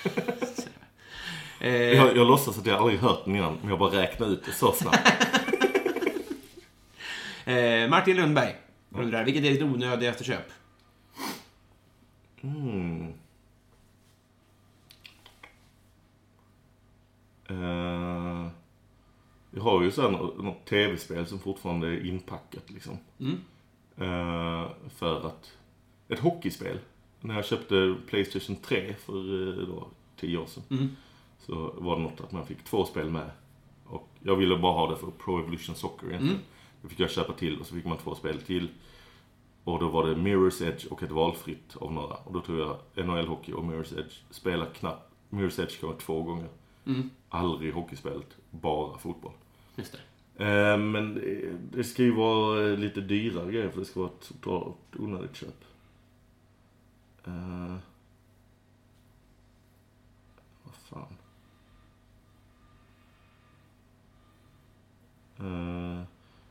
<laughs> eh, Jag, jag låtsas att jag aldrig hört den innan, men jag bara räknar ut det så snabbt. <laughs> eh, Martin Lundberg undrar, vilket är ditt onödigaste köp? Mm. Eh, jag har ju sen något tv-spel som fortfarande är inpackat liksom. Eh, för att... Ett hockeyspel. När jag köpte Playstation 3 för eh, då, 10 år sedan. Så var det något att man fick två spel med. Och jag ville bara ha det för Pro Evolution Soccer egentligen. Det fick jag köpa till och så fick man två spel till. Och då var det Mirror's Edge och ett valfritt av några. Och då tror jag NHL Hockey och Mirror's Edge spelar knappt... Mirror's Edge kan vara två gånger. Aldrig hockeyspelet, bara fotboll. Just det. Eh, men det, ska ju vara eh, lite dyrare grejer för det ska vara ett totalt onödigt köp. Eh, vad fan. Uh,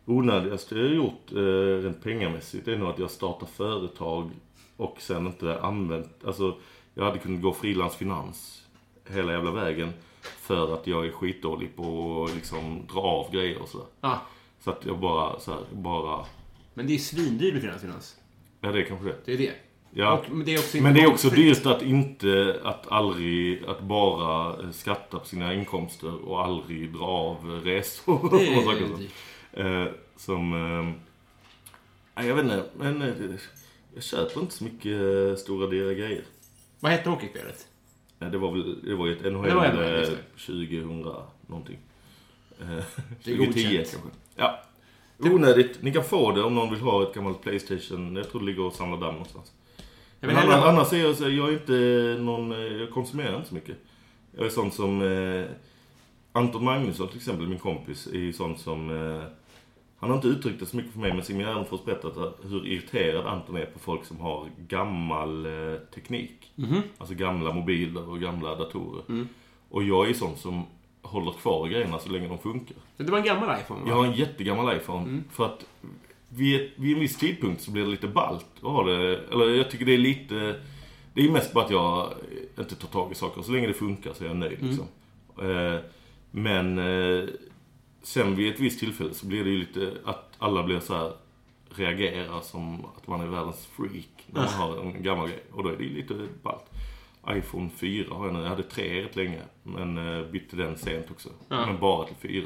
onödigaste jag har gjort uh, rent pengamässigt är nog att jag startar företag och sen inte använt, alltså jag hade kunnat gå frilansfinans hela jävla vägen för att jag är skitdålig på att liksom dra av grejer och sådär. Ah, Så att jag bara så här, bara, men det är svindyrt med finansfinans. ja det är kanske det. Det är det. Ja. Och, men det är också Men det är också dyrt att inte, att aldrig, att bara eh, skatta på sina inkomster och aldrig dra av resor och är saker så. Eh, som, eh, jag vet inte, men eh, jag köper inte så mycket eh, stora dyra grejer. Vad hette hockeyspelet? Nej, det var väl, det var ju ett NHL, Det var NHL, eh, just det. 2000 någonting. Eh, Det är 2010 godkänt. kanske. Ja. Onödigt. Ni kan få det om någon vill ha ett gammalt Playstation. Jag tror det ligger och samlar damm någonstans. Jag Men annars, annars är jag, jag är inte någon, eh, jag konsumerar inte så mycket. Jag är sån som eh, Anton Magnusson till exempel, min kompis, är ju sån som eh, han har inte uttryckt det så mycket för mig, men Signe Gärdenfors berättat hur irriterad Anton är på folk som har gammal eh, teknik. Alltså gamla mobiler och gamla datorer. Och jag är sån som håller kvar grejerna så länge de funkar. Det var en gammal iPhone, va? Jag har en jättegammal iPhone. För att vid, vid en viss tidpunkt så blir det lite ballt att ha det. Eller jag tycker det är lite... Det är mest bara att jag inte tar tag i saker. Så länge det funkar så är jag nöjd liksom. Eh, men eh, sen vid ett visst tillfälle så blir det ju lite att alla blir så här reagerar som att man är världens freak när man har en gammal grej. Och då är det ju lite ballt. iPhone 4 har jag nu. Jag hade tre rätt länge. Men eh, bytte den sent också. Men bara till 4.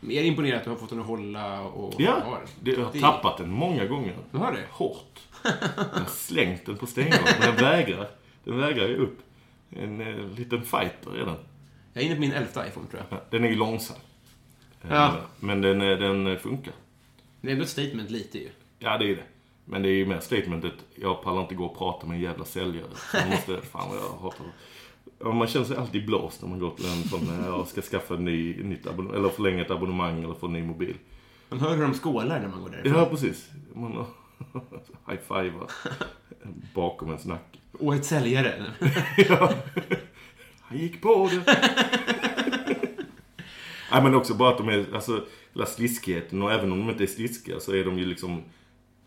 Mer imponerat att du har fått den att hålla och Ja, ha den. det, jag har tappat den många gånger. Du har det? Hårt. <laughs> Jag har slängt den på stengolv, men den vägrar. Den vägrar ju upp. En eh, liten fighter är den. Jag är inne på min elfte iPhone, tror jag. Ja, Den är ju långsam. Eh, Ja. Men den, den funkar. Det är ändå ett statement lite ju. Ja, det är det. Men det är ju mer statementet, jag pallar inte gå och prata med en jävla säljare. Jag måste, <laughs> fan vad jag hatar. Ja, man känner sig alltid blåst när man går till en sån, jag ska skaffa en ny, nytt abonnemang, eller förlänga ett abonnemang eller få en ny mobil. Man hör hur de skålar när man går därifrån. Ja, precis. Man <laughs> high-fivar bakom ens nacke. Och ett säljare. <laughs> Han gick på det. Nej men också bara att de är, alltså, hela sliskigheten och även om de inte är sliskiga så är de ju liksom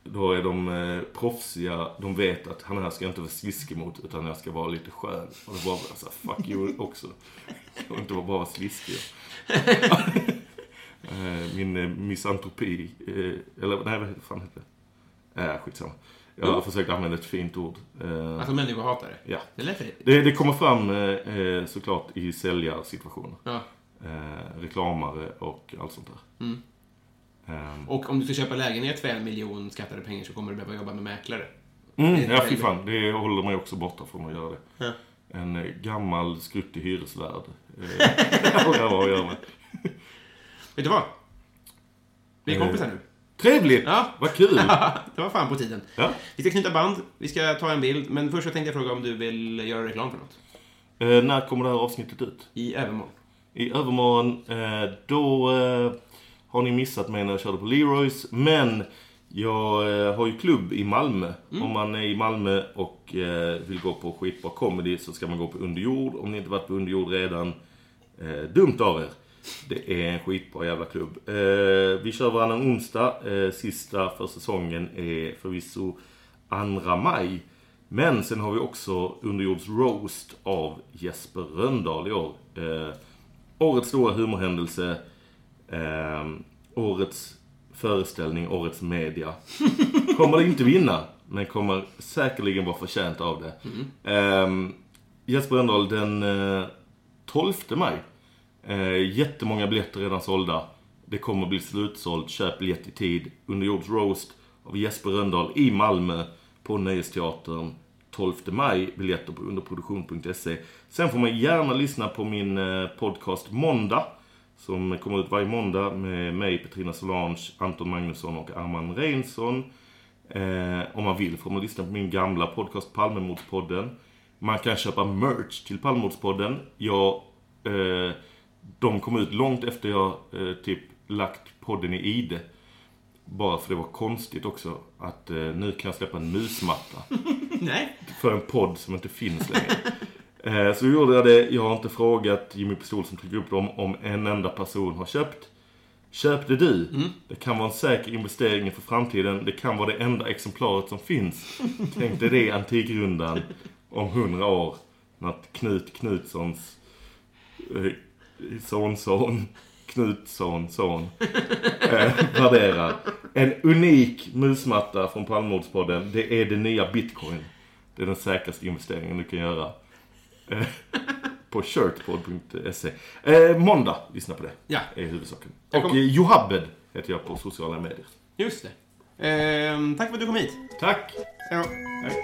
då är de eh, proffsiga, de vet att han här ska jag inte vara sliskig mot utan jag ska vara lite skön. Och då bara, alltså, fuck you också. Jag vill inte vara bara sliskig. <laughs> Eh, Min eh, misantropi, eh, eller nej vad fan heter det? Äh, skitsamma. Jag har försökt använda ett fint ord. Eh, Alltså människohatare. Ja. Det lät det. Det, det kommer fram eh, eh, såklart i säljarsituationer. Ja. Eh, reklamare och allt sånt där. Mm. Ehm, Och om du ska köpa lägenhet för en miljon skattade pengar så kommer du behöva jobba med mäklare. Mm, ja, fy fan. Det håller mig också borta från att göra det. Ja. En eh, gammal skruttig hyresvärd. Eh, <laughs> jag att göra med. Vet du vad? Vi är Eh. kompisar nu. Trevligt! Ja. Vad kul! <laughs> det var fan på tiden. Ja. Vi ska knyta band, vi ska ta en bild, men först så tänkte jag fråga om du vill göra reklam för något. Eh, när kommer det här avsnittet ut? I övermorgon. I övermorgon, eh, då eh, har ni missat mig när jag körde på Leroys. Men jag eh, har ju klubb i Malmö. Om man är i Malmö och vill gå på skitbra comedy så ska man gå på Underjord. Om ni inte varit på Underjord redan, dumt av er. Det är en skitbra jävla klubb. Vi kör varannan onsdag. Sista för säsongen är förvisso 2 maj. Men sen har vi också Underjords Roast av Jesper Röndahl i år. Årets stora humorhändelse. Eh, årets föreställning, årets media. Kommer inte vinna, men kommer säkerligen vara förtjänt av det. Eh, Jesper Röndahl den eh, 12 maj. Eh, jättemånga biljetter redan sålda. Det kommer bli slutsålt. Köp biljett i tid. Underjords Roast av Jesper Röndahl i Malmö på Nöjesteatern 12 maj. Biljetter på underproduktion.se. Sen får man gärna lyssna på min eh, podcast Måndag. Som kommer ut varje måndag med mig, Petrina Solange, Anton Magnusson och Arman Reinsson. Eh, om man vill får man lyssna på min gamla podcast Palmemordspodden. Man kan köpa merch till Palmemordspodden. Jag, eh, de kom ut långt efter jag eh, typ lagt podden i ide. Bara för det var konstigt också att eh, nu kan jag släppa en musmatta. <laughs> Nej. För en podd som inte finns längre. Eh, Så gjorde jag det. Jag har inte frågat Jimmy Pistol som trycker upp dem om en enda person har köpt. Köpte du? Det kan vara en säker investering för framtiden. Det kan vara det enda exemplaret som finns. Tänk dig det Antikrundan om hundra år. När Knut Knutssons eh, sonson, Knutsson, son, eh, värderar. En unik musmatta från Palmemordspodden. Det är det nya bitcoin. Det är den säkraste investeringen du kan göra. Eh, på shirtpod.se. Eh, måndag, lyssna på det. Ja. Är huvudsaken. Jag Och kom- eh, Johabed heter jag på sociala medier. Just det. Ehm, tack för att du kom hit. Tack! Hej. Hej.